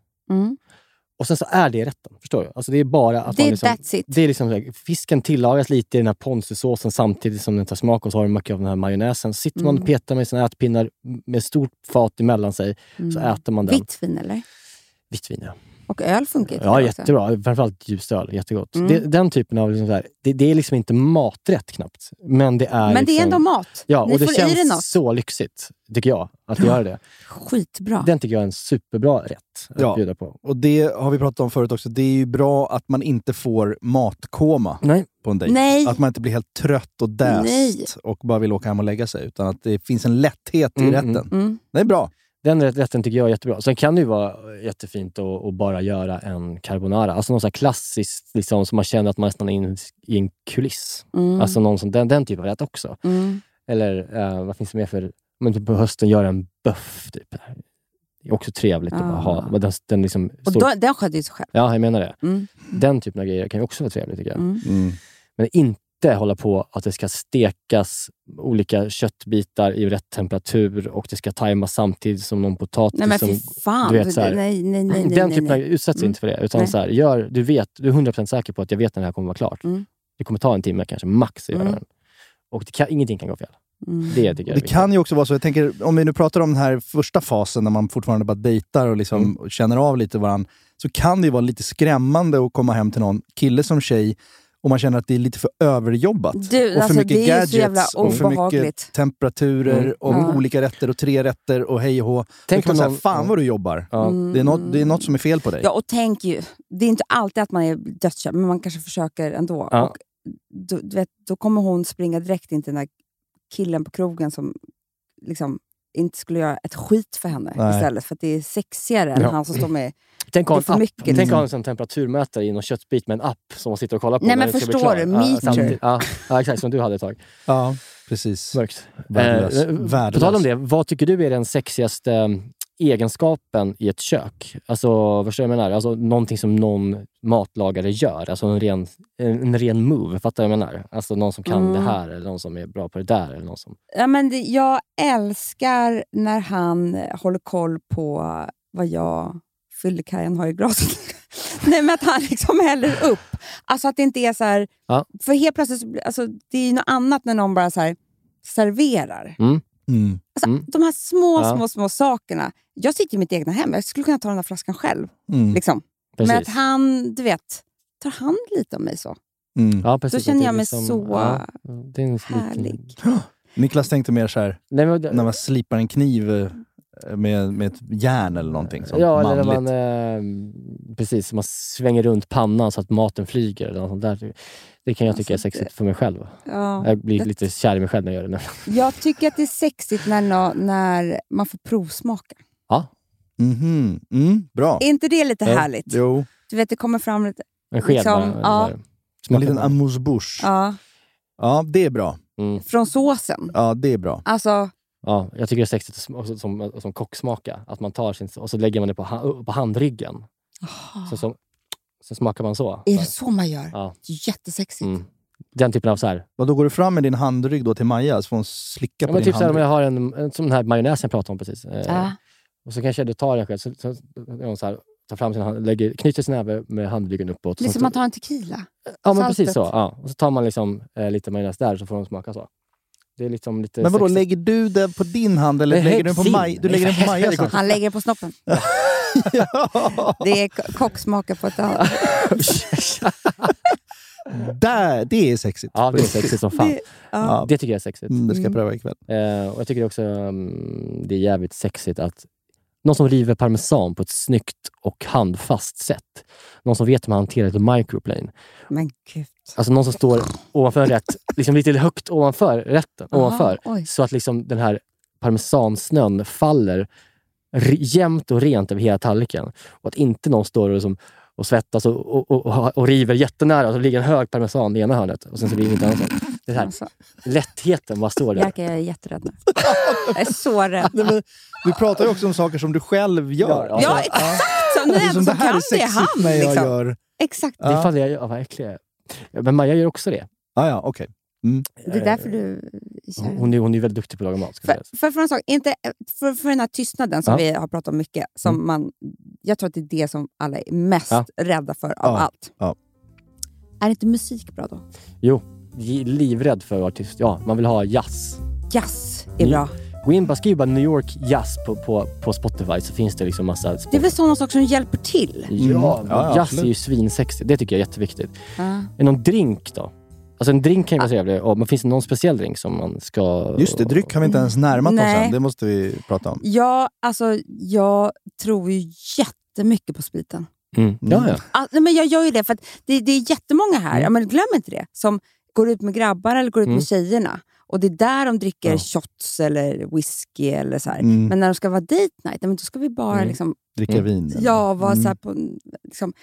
Mm. Och sen så är det rätten. Förstår du? Alltså det är bara att Det man liksom, that's it. det är liksom, så fisken tillagas lite i den här ponzu-såsen samtidigt som den tar smak och så har du mycket av den här majonnäsen. Så sitter man Mm. och petar med sina ätpinnar med stort fat emellan sig så Mm. äter man den. Vitt vin eller? Vitt vin, ja. Och öl funkar Ja, jättebra. Framförallt ljust öl. Jättegott. Mm. Det, den typen av... Liksom så här, det, det är liksom inte maträtt knappt. Men det är Men det är liksom, ändå mat. Ja, Ni och det känns så lyxigt, tycker jag, att göra det. Skitbra. Den tycker jag är en superbra rätt att Ja. bjuda på. Och det har vi pratat om förut också. Det är ju bra att man inte får matkoma Nej. på en dejt. Nej. Att man inte blir helt trött och däst Nej. och bara vill åka hem och lägga sig. Utan att det finns en lätthet i Mm, rätten. Mm. Det är bra. Den rätt- rätten tycker jag är jättebra. Sen kan det ju vara jättefint att, att bara göra en carbonara. Alltså något så här klassiskt, liksom, som man känner att man nästan är in, i en kuliss. Mm. Alltså någon som, den, den typen av rätt också. Mm. Eller eh, vad finns det mer för... Men typ på hösten göra en buff. Typ. Det är också trevligt att bara ha. Ah. Men den, den liksom Och står- då, den sköter ju sig själv. Ja, jag menar det. Mm. Den typen av grejer kan ju också vara trevligt tycker jag. Mm. Men inte hålla på att det ska stekas olika köttbitar i rätt temperatur och det ska tajmas samtidigt som någon potatis. Nej men som, fan. du vet, så här, nej, nej, nej, nej, den nej, typen av, utsätts Mm. inte för det. Utan Nej. så här, gör, du, vet, du är 100% säker på att jag vet när det här kommer vara klart. Mm. Det kommer ta en timme kanske, max att göra Mm. den. Och det kan, ingenting kan gå fel. Mm. Det tycker jag är Det kan ju också vara så, jag tänker, om vi nu pratar om den här första fasen när man fortfarande bara dejtar och liksom Mm. känner av lite varandra, så kan det ju vara lite skrämmande att komma hem till någon, kille som tjej, och man känner att det är lite för överjobbat. Du, och för alltså, mycket gadgets och för mycket temperaturer Mm. och Ja. olika rätter och tre rätter och hej och hå. Tänk Tänk man om säga, någon- fan vad du jobbar. Ja. Det, är något, det är något som är fel på dig. Ja, och tänk ju, det är inte alltid att man är dödskär, men man kanske försöker ändå. Ja. Och då, du vet, då kommer hon springa direkt in till den där killen på krogen som liksom inte skulle göra ett skit för henne Nej. istället. För att det är sexigare än Ja. han som står med... <clears throat> Tänk att ha Det är för en, app. mycket, Tänk liksom. att ha en sån temperaturmätare i någon köttbit med en app som man sitter och kollar på. Nej, men förstår du? Meter. Ja, ja, exakt. Som du hade ett tag. Ja, precis. Mörkt. Värdelös. Eh, Värdelös. På tal om det, vad tycker du är den sexigaste eh, egenskapen i ett kök? Alltså, vad jag menar? Alltså, någonting som någon matlagare gör. Alltså en ren, en, en ren move. Fattar du vad jag menar? Alltså någon som kan Mm. det här eller någon som är bra på det där. Eller någon som... Ja, men det, jag älskar när han håller koll på vad jag, Fyllekajen, har i glaset. <laughs> Nej, men att han liksom häller upp. Alltså att det inte är så här... Ja. För helt plötsligt, alltså, det är ju något annat när någon bara så här serverar. Mm. Mm. Alltså, De här små, Ja. små, små sakerna. Jag sitter i mitt egna hem. Jag skulle kunna ta den här flaskan själv. Mm. Liksom. Men att han, du vet, tar hand lite om mig så. Mm. Ja, precis. Då känner Det jag mig liksom- så ja, det är en liten- härlig. <gasps> Niklas tänkte mer så här, Nej, men, när man slipar en kniv eh, med, med ett järn eller någonting. Sånt ja, eller manligt. när man, eh, precis, man svänger runt pannan så att maten flyger. Eller något sånt där. Det kan jag tycka är Alltså, sexigt för mig själv. Ja. Jag blir Det- lite kär i mig själv när jag gör det. nu. Jag tycker att det är sexigt när, när man får provsmaka. Ja, Mhm. Mm, bra. Är inte det lite Ja. härligt? Jo, Du vet, det kommer fram lite... en sked Liksom, bara. ja. här. en liten bara. amuse-bouche. Ja. Ja, det är bra. Mm. från såsen. Ja, det är bra. Alltså, Ja, jag tycker det är sexigt att som, som kocksmaka. Att man tar sin, och så lägger man det på, ha, på handryggen. Så, så, så smakar man så. är det så man gör? Ja. Det är jättesexigt. Mm. Den typen av så här. Vad då går du fram med din handrygg då till Maja så får hon slicka Ja, på men din typ så här, om handrygg? jag har en, en som den här majonnäsen jag pratade om precis. Ja. Och så kanske jag tar en sked, så, så, hon så här, tar fram sin hand, lägger, knyter sin näve med handryggen uppåt. Det är Så- som att ta en tequila. Ja, men precis så. Ja. Och så tar man liksom, eh, lite majonnäs där så får de smaka så. Det är liksom lite Men vadå, sexigt. lägger du den på din hand eller lägger du den på, sin. Maj, du lägger den på hand? Han lägger på snoppen. <laughs> Det är ko- kocksmakar på ett annat. <laughs> Där, det är sexigt. Ja, det är sexigt som fan. Det- ja. Det tycker jag är sexigt. Mm, det ska jag Mm. pröva ikväll. Eh, och jag tycker också um, det är jävligt sexigt att någon som river parmesan på ett snyggt och handfast sätt. Någon som vet hur man hanterar ett microplane. Men gud. Alltså någon som står ovanför en rätt, liksom lite högt ovanför rätten. Aha, ovanför, oj. så att liksom den här parmesansnön faller jämnt och rent över hela tallriken. Och att inte någon står och, som, och svettas och, och, och, och river jättenära och så ligger en hög parmesan i ena hörnet och sen så det inte annat. Det är här, Alltså, lättheten bara står där. Jerka, jag är jätterädd nu. Jag är så rädd. <laughs> Nej, men, du pratar ju också om saker som du själv gör. Ja, Ja, exakt! Som den Det är enda som som det här kan är det är han. jag Liksom. gör... Exakt. Det faller jag ja, vad äcklig jag är. Ja, Men Maja gör också det. Ah, ja, okej. Mm. Det är därför du är kär. Hon är, hon är väldigt duktig på att laga mat. Ska För, för, för, en sak, inte, för, för den här tystnaden som Ja. vi har pratat om mycket, som Mm. man, jag tror att det är det som alla är mest Ja. rädda för av Ja. allt. Ja. Är inte musik bra då? Jo, livrädd för tyst. Ja, man vill ha jazz. Jazz är Ni- bra. Gå in bara skriv bara New York jazz på, på, på Spotify så finns det liksom massa... Det är väl sådana saker som hjälper till? Ja, Mm. Ja, ja, jazz absolut. är ju svinsexigt. Det tycker jag är jätteviktigt. Ja. Är någon drink då? Alltså en drink kan ju vara trevlig, och- men finns det någon speciell drink som man ska... Just det, dryck har vi inte ens närmat oss Nej. än. Det måste vi prata om. Ja, alltså jag tror ju jättemycket på spriten. Mm. Ja, ja. All, nej, men jag gör ju det, för att det, det är jättemånga här, Mm. ja, men glöm inte det, som går ut med grabbar eller går ut Mm. med tjejerna. Och det är där de dricker Ja. shots eller whisky. Eller så. Mm. Men när de ska vara date night, då ska vi bara Mm. liksom, Dricka Mm. vin. ja, vara Mm. så här på... Liksom,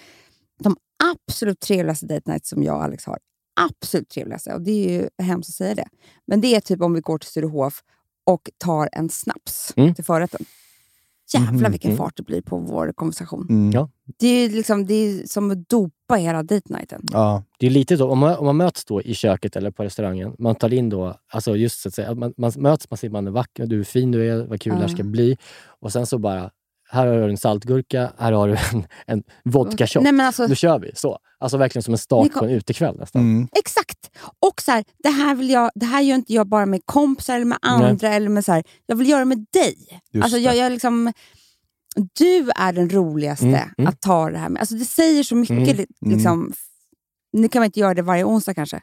de absolut trevligaste date nights som jag och Alex har. Absolut trevligaste. Och det är ju hemskt att säga det. Men det är typ om vi går till Sturehof och tar en snaps Mm. till förrätten. Jävlar Mhm. vilken Mm. fart det blir på vår konversation. Mm. Ja. Det är, liksom, det är som att dopa hela date nighten. Ja. Det är lite så, om man, om man möts då i köket eller på restaurangen, man tar in då, alltså just så att säga, att man, man möts, man säger man är vacker, du är fin du är, vad kul det här ska bli. Och sen så bara, här har du en saltgurka, här har du en, en vodka shot. Nej, men alltså, Nu kör vi! Så. Alltså verkligen som en start på en utekväll nästan. Mm. Exakt! Och så här, det, här vill jag, det här gör inte jag bara med kompisar eller med andra. Eller med så här, jag vill göra det med dig. Just Alltså, jag, jag liksom, du är den roligaste Mm, mm. att ta det här med. Alltså, det säger så mycket. Mm, li- mm. Liksom, Nu kan man inte göra det varje onsdag kanske.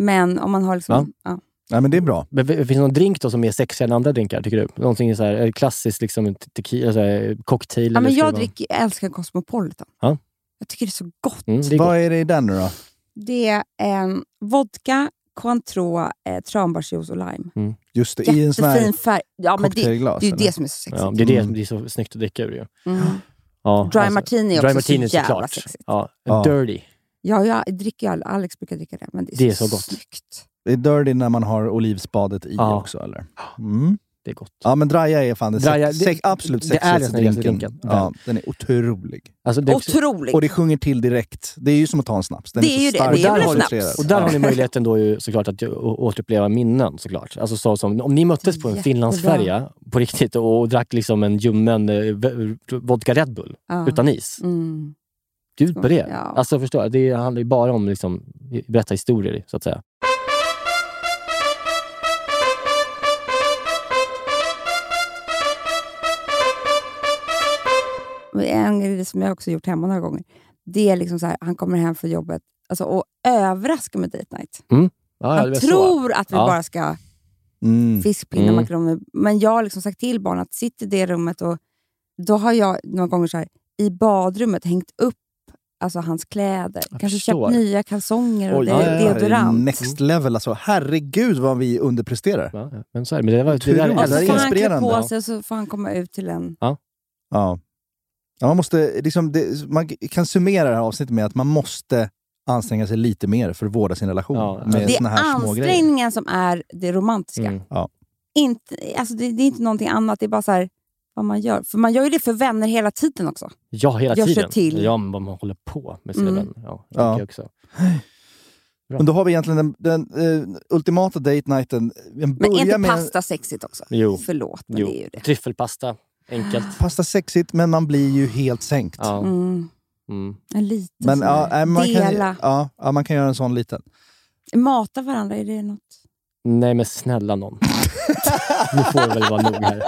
Men om man har... Liksom, ja. Nej, men det är bra. Men finns det någon drink då som är sexigare än andra drinkar, tycker du? Någonting så här, klassiskt liksom, te- tequila, så här, cocktail? Ja, eller men jag, jag älskar Cosmopolitan. Ja. Jag tycker det är så gott. Mm, det är Vad gott. är det i den nu då? Det är en vodka, Cointreau, eh, tranbärsjuice och lime. Just det, i en sån här Jättefin färg. Ja, men det, det är ju det som är så sexigt. Ja, det är det Mm. det är så snyggt att dricka ur. Ju. Mm. Ja, Dry alltså, martini är dry också martini så jävla såklart. sexigt. Ja, Ja. Dirty. Ja, jag dricker ju, Alex brukar dricka det, men det är, Det är så, så gott. snyggt. Det är dirty när man har olivspadet i Ja. också, eller? Mm. Det är gott. Ja, men draja är fan det, Draja, sex, det- absolut det är den sexigaste drinken. drinken. Ja, den är otrolig. Alltså, det är också, Otroligt! Och det sjunger till direkt. Det är ju som att ta en snaps. Den Det är, är ju det. stark Det är väl en koncentrerad. snaps. och där har ni möjligheten då ju såklart att återuppleva minnen såklart. Alltså så som, om ni möttes på en. Finlandsfärja på riktigt och, och drack liksom en ljummen eh, vodka Red Bull Ja. utan is. Mm. Gud på det. Ja. Alltså förstår det handlar ju bara om liksom, berätta historier, så att säga. En grej som jag också gjort hemma några gånger, det är liksom så här, han kommer hem från jobbet alltså, och överraskar med date night. Mm. Ja, det han är så. tror att vi Ja. bara ska Mm. fiskpinnar, Mm. makaroner. Men jag har liksom sagt till barnen att sitta i det rummet och då har jag några gånger så här, i badrummet hängt upp alltså, hans kläder. Kanske förstår. köpt nya kalsonger och Oj, här är deodorant. Next level alltså. Herregud vad vi underpresterar. Ja, ja. men så är det. Men det, var, det där. Och så får han klä på sig och så får han komma ut till en... Ja. Ja man, måste, liksom, det, man kan summera det här avsnittet med att man måste anstränga sig lite mer för att vårda sin relation. Ja, med Det såna är här grejer. ansträngningen som är det romantiska. Mm. Ja. Inte, alltså det, det är inte någonting annat, det är bara så här, vad man gör. För man gör ju det för vänner hela tiden också. Ja, hela Gör tiden. till. Ja, men vad man håller på med sina Mm. vänner. Ja, Ja. också. Bra. Men då har vi egentligen den, den eh, ultimata date nighten. Men är inte med pasta sexigt också? Jo. Förlåt, men Jo. det är ju det. Tryffelpasta, enkelt. pasta sexigt, men man blir ju helt sänkt. Ja. Mm. Mm. En liten Men ja, äh, man, kan, Dela. ja, ja, man kan göra en sån liten. Mata varandra, är det något? Nej, men snälla någon. nu får det väl vara nog här.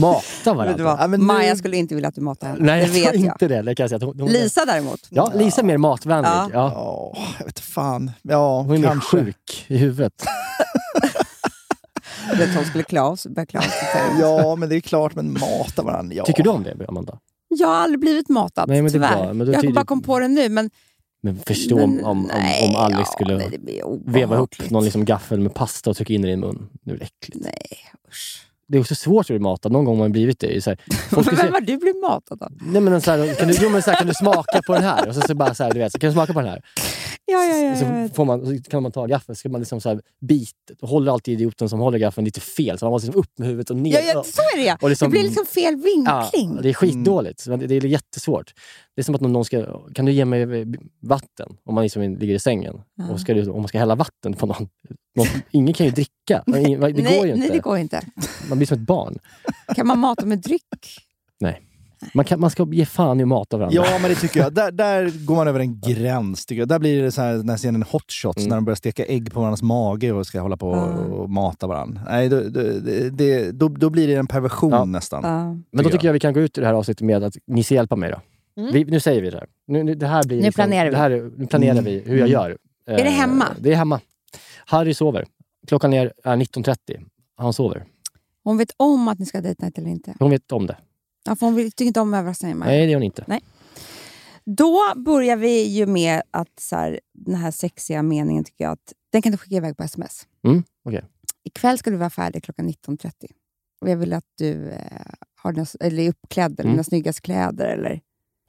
Mata varandra. vad? Ja, men nu- Maja skulle inte vilja att du matar henne. Nej, det jag vet jag. inte det. det kan jag säga. Hon, hon, Lisa däremot. Ja, Lisa är mer matvänlig. Ja. Ja. Ja, jag vet fan. Ja, Hon är mer kanske. sjuk i huvudet. <laughs> Vet att hon skulle klä av sig. börja klä av sig. Ja, men det är klart, men mata varandra. Ja. Tycker du om det, Amanda? Jag har aldrig blivit matad, Nej, men det är tyvärr. bra, men jag tyder- bara kom på det nu, men... Men förstå men, om, om, nej, om Alex ja, skulle det veva upp obehagligt. någon liksom gaffel med pasta och trycka in i din mun. Nu är det äckligt. Nej, usch. Det är också svårt att bli matad. Någon gång har man blivit det. Så här, <laughs> skulle Vem säga, har du blivit matad av? nej, men så här, kan, du, jo, men så här, kan du smaka på den här? Och så, så bara så här, du vet, så, kan du smaka på den här? Ja, ja, ja. så, får man, så kan man ta gaffeln, så ska man liksom så här bit, och håller alltid idioten som håller gaffeln lite fel. Så man måste liksom upp med huvudet och ner. Ja, ja, så är det ja. Och liksom- det blir liksom fel vinkling. Ja, det är skitdåligt. Så Det, det är jättesvårt. Det är som att någon ska... Kan du ge mig vatten? Om man liksom ligger i sängen. Ja. Och ska du, om man ska hälla vatten på någon. någon ingen kan ju dricka. <laughs> Det går ju inte. nej, det går inte. Man blir som ett barn. Kan man mata med dryck? Nej. Man, kan, man ska ge fan i att mata varandra. Ja, men det tycker jag. Där, där går man över en gräns. Tycker jag. Där blir det så här, den här scenen Hot Shots, Mm. när de börjar steka ägg på varandras mage och ska hålla på och, och mata varandra. Nej, då, då, det, då, då blir det en perversion Ja. nästan. Ja. men då tycker jag vi kan gå ut ur det här avsnittet med att ni ska hjälpa mig. Då. Mm. Vi, nu säger vi det här. Nu, nu, det här blir Nu liksom, planerar vi. Det här, är- nu planerar Mm. vi hur jag gör. Är det Eh, hemma? Det är hemma. Harry sover. Klockan är, är 19.30. Han sover. Hon vet om att ni ska dejta night eller inte. Hon vet om det. Ja, för hon tycker inte om överraskningar. Maja. Nej, det gör hon inte. Då börjar vi ju med att så här, den här sexiga meningen tycker jag att den kan du skicka iväg på sms. Mm, okej. Ikväll ska du vara färdig klockan 19.30. Och jag vill att du eh, har dina, eller är uppklädd eller Mm. dina snyggaste kläder. Eller,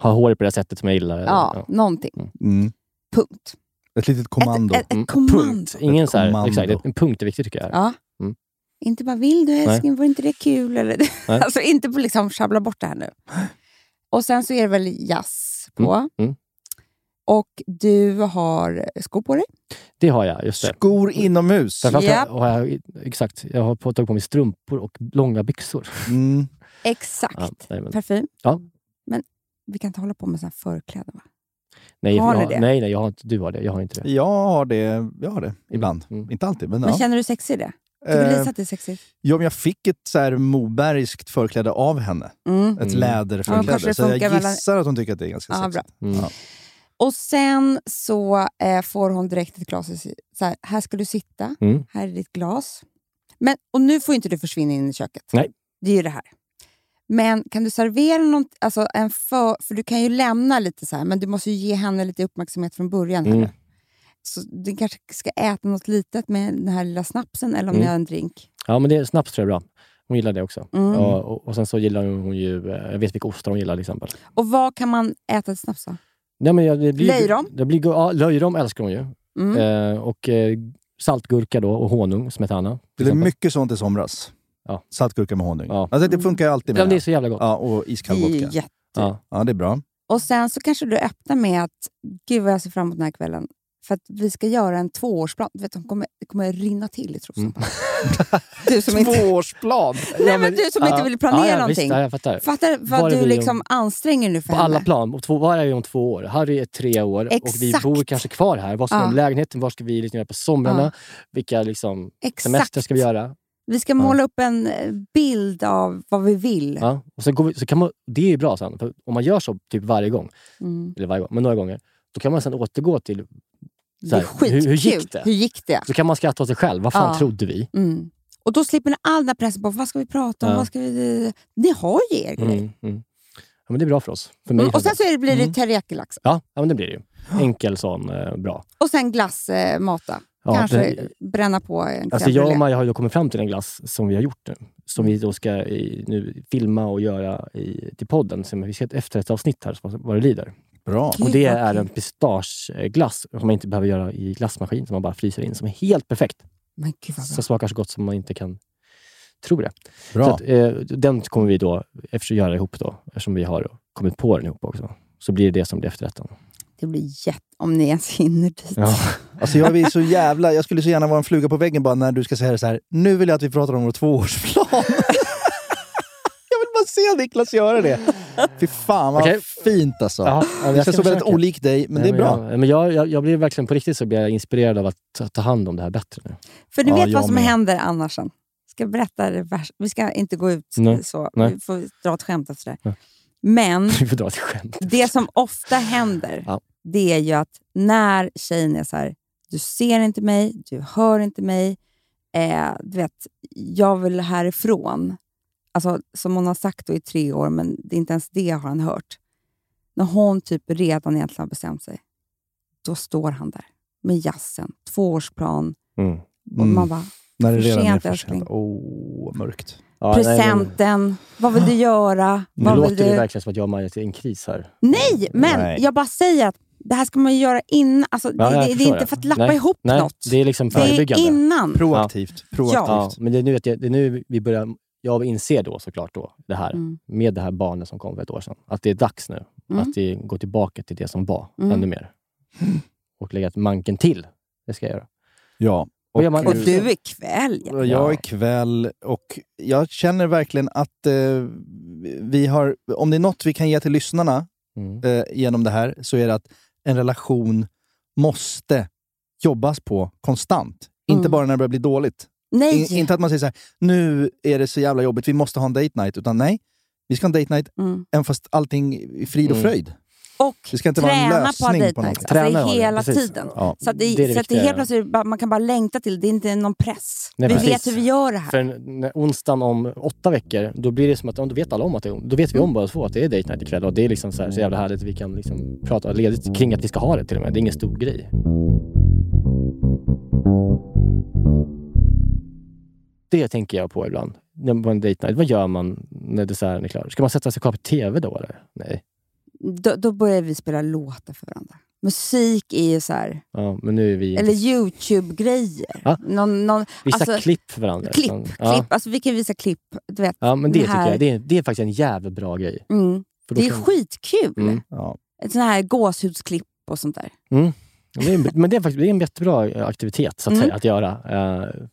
Ha håret på det sättet som jag gillar. ja, någonting. Mm. Punkt. Ett litet kommando. Ett, ett, Mm, ett kommando. Punkt. Ingen så här, kommando. exakt, en punkt är viktigt tycker jag. Ja. Mm. Inte bara vill du älskling, var inte det kul? Eller, <laughs> alltså inte på liksom sjabbla bort det här nu. Och sen så är det väl jazz på. Mm, mm. Och du har skor på dig. Det har jag, just det. Skor inomhus. Japp. har jag, exakt, jag har tagit på mig strumpor och långa byxor. Mm. Exakt. Ja, Parfym. Ja. Men vi kan inte hålla på med såna här förkläden va? nej, Har jag, det? nej, nej, jag har inte, du har det. Jag har inte det. Jag har det, jag har det ibland. Mm. Inte alltid, men, Men ja. känner du sexig i det? Tycker Eh, Lisa att det är sexigt? Ja, men jag fick ett så här Mobergskt förkläde av henne. Mm. Ett Mm. Ja, läderförkläde. kanske det så jag mellan- gissar att hon tycker att det är ganska Ja, sexigt. bra. Mm. Ja. Och sen så eh, får hon direkt ett glas. Så här, här ska du sitta. Mm. Här är ditt glas. Men, och nu får inte du försvinna in i köket. Nej. Det är ju det här. Men kan du servera något, alltså en för, för du kan ju lämna lite så här, men du måste ju ge henne lite uppmärksamhet från början. här Mm. Så du kanske ska äta något litet med den här lilla snapsen eller om Mm. ni har en drink. Ja, men det är snaps tror jag är bra. Hon gillar det också. Mm. Ja, och, och sen så gillar hon ju, eh, jag vet vilka ostar hon gillar till exempel. Och vad kan man äta till snaps då? Ja, men det blir, Löjrom? Det blir, ja, löjrom älskar hon ju. Mm. Eh, och eh, saltgurka då och honung, smetana. Det är exempel. mycket sånt i somras. Ja. Saltgurka med honung. Ja. Alltså, det funkar ju alltid med Ja, det är så jävla gott. Ja, och iskall vodka. jätte... Ja. Ja, det är bra. Och sen så kanske du öppnar med att, gud vad jag ser fram emot den här kvällen. För att vi ska göra en tvåårsplan. Du vet, de kommer, det kommer rinna till i trosan. Mm. <laughs> Du som inte, Tvåårsplan! <laughs> nej, men du som inte vill planera ja, ja, någonting. Visst, ja, jag fattar. Fattar vad du liksom anstränger nu för På henne. alla plan. Och två, var är vi om två år? Harry är tre år och vi Exakt. bor kanske kvar här. Vad ska vi Ja. lägenheten? Vad ska vi liksom göra på somrarna? Vilka liksom, Exakt. semester ska vi göra? Vi ska måla upp en eh, bild av vad vi vill. Ja. Och går vi, så kan man, det är ju bra sen. För om man gör så typ varje gång, Mm. eller varje gång, men några gånger, då kan man sen återgå till så är här, skitkul. hur, hur gick det? Hur gick det? Så kan man skratta åt sig själv. Vad fan Ja. trodde vi? Mm. Och då slipper ni all den här pressen på vad ska vi prata om. Ja. Vad ska vi... Ni har ju er grej. Mm, mm. Ja, men det är bra för oss. För mig Mm. Och sen så det, blir det Mm. teriyaki-lax. Ja, ja, men det blir det ju. Enkel sån, eh, bra. Och sen glass, eh, mata. Ja, Kanske det- bränna på en Alltså jag och. Maja har ju kommit fram till en glass som vi har gjort nu. Som vi då ska i, nu filma och göra i, till podden. Som vi ska efter ett avsnitt här, så vad det lider. Bra. Och det är en pistageglass som man inte behöver göra i glassmaskin, som man bara fryser in. Som är helt perfekt. Men gud vad Så bra. smakar så gott som man inte kan tro det. Bra. Så att, eh, den kommer vi då efter göra ihop då, eftersom vi har kommit på den ihop också. Så blir det det som blir efterrätten. Det blir jätte... Om ni ens hinner dit. Ja. <laughs> Alltså jag, vill så jävla, jag skulle så gärna vara en fluga på väggen bara när du ska säga det så här. Nu vill jag att vi pratar om vår tvåårsplan. <laughs> jag se Niklas göra det. Fy fan vad Okej. fint alltså. Ja, ja, det jag känns ska så väldigt olik dig, men Nej, det är bra. Jag, men jag, jag, jag blir verkligen på riktigt så blir jag inspirerad av att ta, ta hand om det här bättre nu. För ni Ja, vet jag vad som med. händer annars sen. Ska jag berätta det värsta? Vi ska inte gå ut Nej. så. Nej. Vi får dra ett skämt efter det. Ja. Men <laughs> Vi får dra ett skämt. det som ofta händer, Ja. det är ju att när tjejen är så här, du ser inte mig, du hör inte mig, eh, du vet, jag vill härifrån. Alltså, som hon har sagt då i tre år, men det är inte ens det har han hört. När hon typ redan egentligen har bestämt sig, då står han där med jassen, tvåårsplan. Mm. Och Mm. man bara, När det för redan är sent, för älskling. sent. Åh, mörkt. Ja, nej, men- presenten, vad vill du göra? Nu Vad låter det du... verkligen som att jag och Maja är i en kris här. Nej, men Nej. jag bara säger att det här ska man ju göra innan. Alltså, Ja, det, det, det är inte det. för att lappa Nej, ihop nej, något. Det är liksom Det är förebyggande. innan. Proaktivt. Proaktivt. Ja, men det är nu, det är nu vi börjar, jag inser då såklart då, det här Mm. med det här barnet som kom för ett år sedan. Att det är dags nu. Mm. Att det går tillbaka till det som var Mm. ännu mer. Och lägga ett manken till. Det ska jag göra. Ja. Gör man- Och du är kväll. Ja. Och Jag är kväll och jag känner verkligen att eh, vi har, om det är något vi kan ge till lyssnarna Mm. eh, genom det här så är det att en relation måste jobbas på konstant. Inte Mm. bara när det börjar bli dåligt. Nej. In, inte att man säger så här, nu är det så jävla jobbigt, vi måste ha en date night. Utan nej, vi ska ha en date night Mm. även fast allting är frid och Mm. fröjd. Och Det ska inte vara en träna på lösning date på nights. Träna Alltså hela precis. tiden. Ja. Så att det, Det det så att det helt plötsligt man kan bara längta till det. Är inte någon press. Nej, vi precis. vet hur vi gör det här. För när onsdagen om åtta veckor, då blir det som att ja, då vet alla om att det är, då vet vi om båda två att det är date night ikväll. Och det är liksom så, här, så jävla härligt. Vi kan liksom prata ledigt kring att vi ska ha det till och med. Det är ingen stor grej. Det tänker jag på ibland. På en date night. Vad gör man när desserten är klar? Ska man sätta sig kvar på TV då eller? Nej. Då, då börjar vi spela låtar för varandra. Musik är ju så här, Ja, men nu är vi... eller Youtube-grejer. Ja. Någon, någon, Vissa alltså, klipp för varandra. Klipp, klipp. Ja. Alltså, vi kan visa klipp. Du vet, ja, men det, tycker jag. Det är, det är faktiskt en jävligt bra grej. Mm. Det är kan- skitkul. Mm. Ja. Ett sånt här gåshudsklipp och sånt där. Mm. Det är, en- men det är faktiskt det är en jättebra aktivitet så att, Mm. säga, att göra. Men ligga-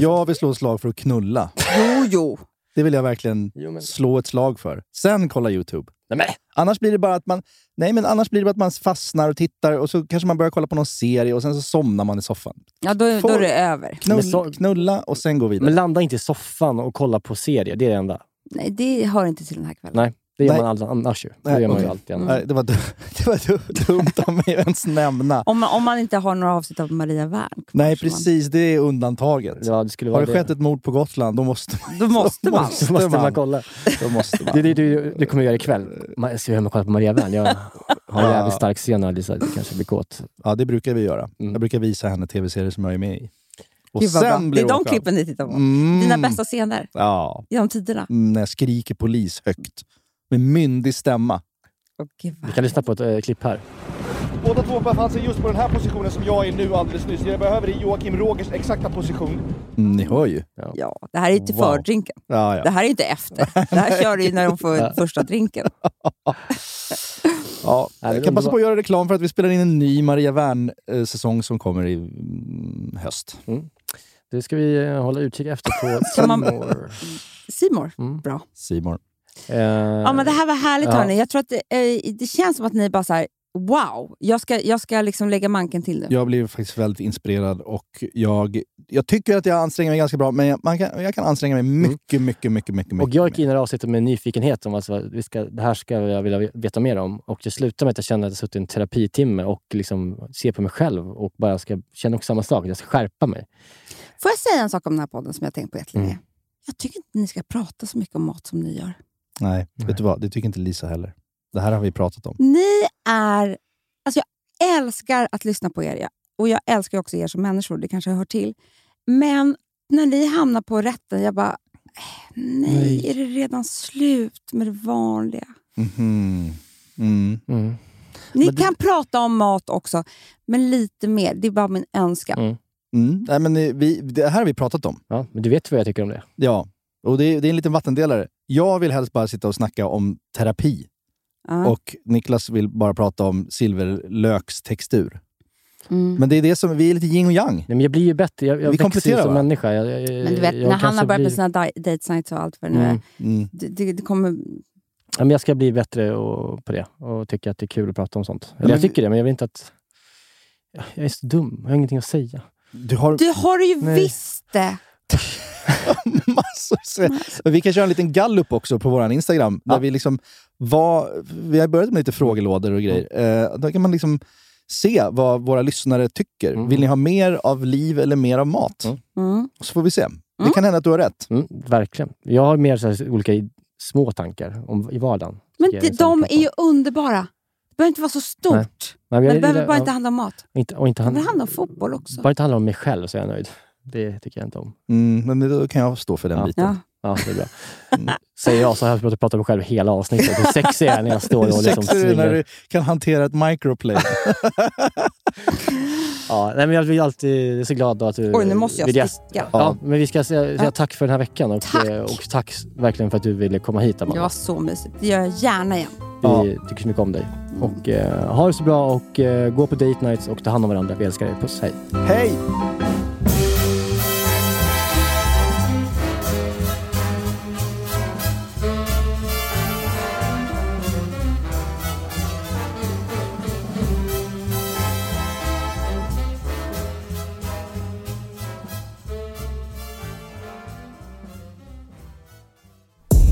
Jag vill slå ett slag för att knulla. Jo, jo. Det vill jag verkligen Jo, men- slå ett slag för. Sen kolla YouTube. Nej, men, Annars blir det bara att man, nej, men annars blir det bara att man fastnar och tittar och så kanske man börjar kolla på någon serie och sen så somnar man i soffan. Ja, då, då är det över. Knull, Knulla och sen gå vidare. men landa inte i soffan och kolla på serier. Det är det enda. Nej, det hör inte till den här kvällen. Nej, det gör Nej. man aldrig annars ju. Det Nej, gör man ju okej. alltid annars. Nej, det, var du, <laughs> det var du, dumt av mig att ens nämna. Om, man, om man inte har några avsnitt av Maria Wern. Nej, så man- precis. Det är undantaget. Ja, det skulle Har vara det skett ett mord på Gotland, då måste man. Då <laughs> måste man. Då måste man kolla. Då måste man. Det är det du, du kommer göra ikväll. Man ska hem och kolla på Maria Wern. Jag har en jävligt stark scenanalys. Det kanske blir kåt. Ja, det brukar vi göra. Mm. Jag brukar visa henne tv-serier som jag är med i. Och Gud vad bra. Det är de klippen ni tittar på. Mm. Dina bästa scener Ja, genom tiderna. mm, när jag skriker polis högt. Med myndig stämma. Vad Vi kan lyssna på ett eh, klipp här. Båda två befann sig just på den här positionen som jag är nu alldeles nyss. Jag behöver Joakim Rogers exakta position. Mm, ni hör ju. Ja, det här är ju till Wow. fördrinken. Ja, ja. Det här är inte efter. Det här kör du ju när de får <laughs> första drinken. Ja, <laughs> Ja, jag kan passa på att göra reklam för att vi spelar in en ny Maria Wern-säsong som kommer i mm, höst. Det ska vi eh, hålla utkik efter på Simor. Simor. Mm. Bra. Simor. Eh, Ja, men det här var härligt ja. hörni. Jag tror att det, eh, det känns som att ni bara så här, wow, jag ska, jag ska liksom lägga manken till nu. Jag blev faktiskt väldigt inspirerad och jag, jag tycker att jag anstränger mig ganska bra, men jag, man kan, jag kan anstränga mig mycket, mycket, mycket, mycket, mycket. Och jag gick in i det här avsnittet med nyfikenhet. Om alltså, vi ska, det här ska jag vilja veta mer om. Och det slutade med att jag kände att jag suttit i en terapitimme och liksom ser på mig själv och bara ska känna också samma sak. Jag ska skärpa mig. Får jag säga en sak om den här podden som jag har tänkt på jättelänge? Mm. Jag tycker inte ni ska prata så mycket om mat som ni gör. Nej, vet du vad? Det tycker inte Lisa heller. Det här har vi pratat om. Ni är... Alltså jag älskar att lyssna på er jag, och jag älskar också er som människor, det kanske hör till. Men när ni hamnar på rätten, jag bara... Nej, Nej. är det redan slut med det vanliga? Mhm. Mm. Ni Men det- kan prata om mat också, men lite mer. Det är bara min önskan. Mm. Nej, men vi, det här har vi pratat om. Ja, men du vet vad jag tycker om det. Ja, och det är, det är en liten vattendelare. Jag vill helst bara sitta och snacka om terapi. Ja. Och Niklas vill bara prata om silverlökstextur. Mm. Men det är det som, vi är lite yin och yang. Nej, men jag blir ju bättre. Jag, jag Vi växer ju som va? människa. Jag, jag, Men du vet, jag när han har börjat blir- med sina date nights och allt vad det nu är. Mm. Mm. Det, det, kommer... Ja, men jag ska bli bättre och, på det och tycka att det är kul att prata om sånt. Eller Men jag tycker det, men jag vill inte att... Ja, Jag är så dum. Jag har ingenting att säga. Du har Du har ju Nej. visst det! <laughs> <laughs> massor säga. Vi kan köra en liten gallup också på vår Instagram. Där vi, liksom var, vi har börjat med lite frågelådor och grejer. Eh, då kan man liksom se vad våra lyssnare tycker. Vill ni ha mer av liv eller mer av mat? Mm. Så får vi se. Det kan hända att du har rätt. Mm, verkligen. Jag har mer så här, olika små tankar om, i vardagen. Men det, liksom de prata är ju underbara. Det behöver inte vara så stort. Nej. Nej, men men det behöver bara inte handla om mat. Inte, och inte Det hand, behöver handla om fotboll också. bara inte handla om mig själv så är jag nöjd. Det tycker jag inte om. Mm, men då kan jag stå för den Ja. biten. Ja. Ja, det är bra. Mm. <laughs> Säger jag så har jag pratat prata om mig själv hela avsnittet. Hur sexig jag är när jag står och liksom är när svingar. du kan hantera ett microplay. <laughs> Ja, nej, men jag blir alltid så glad då att du Oj, nu måste jag vill sticka. Ja, men vi ska säga, säga Ja. tack för den här veckan. Och Tack. eh, och tack verkligen för att du ville komma hit, Det Amanda. var så mysigt. Det gör jag gärna igen. Vi tycker så mycket om dig. Och eh, ha det så bra och eh, gå på date nights och ta hand om varandra. Vi älskar er. Puss, hej. Hej!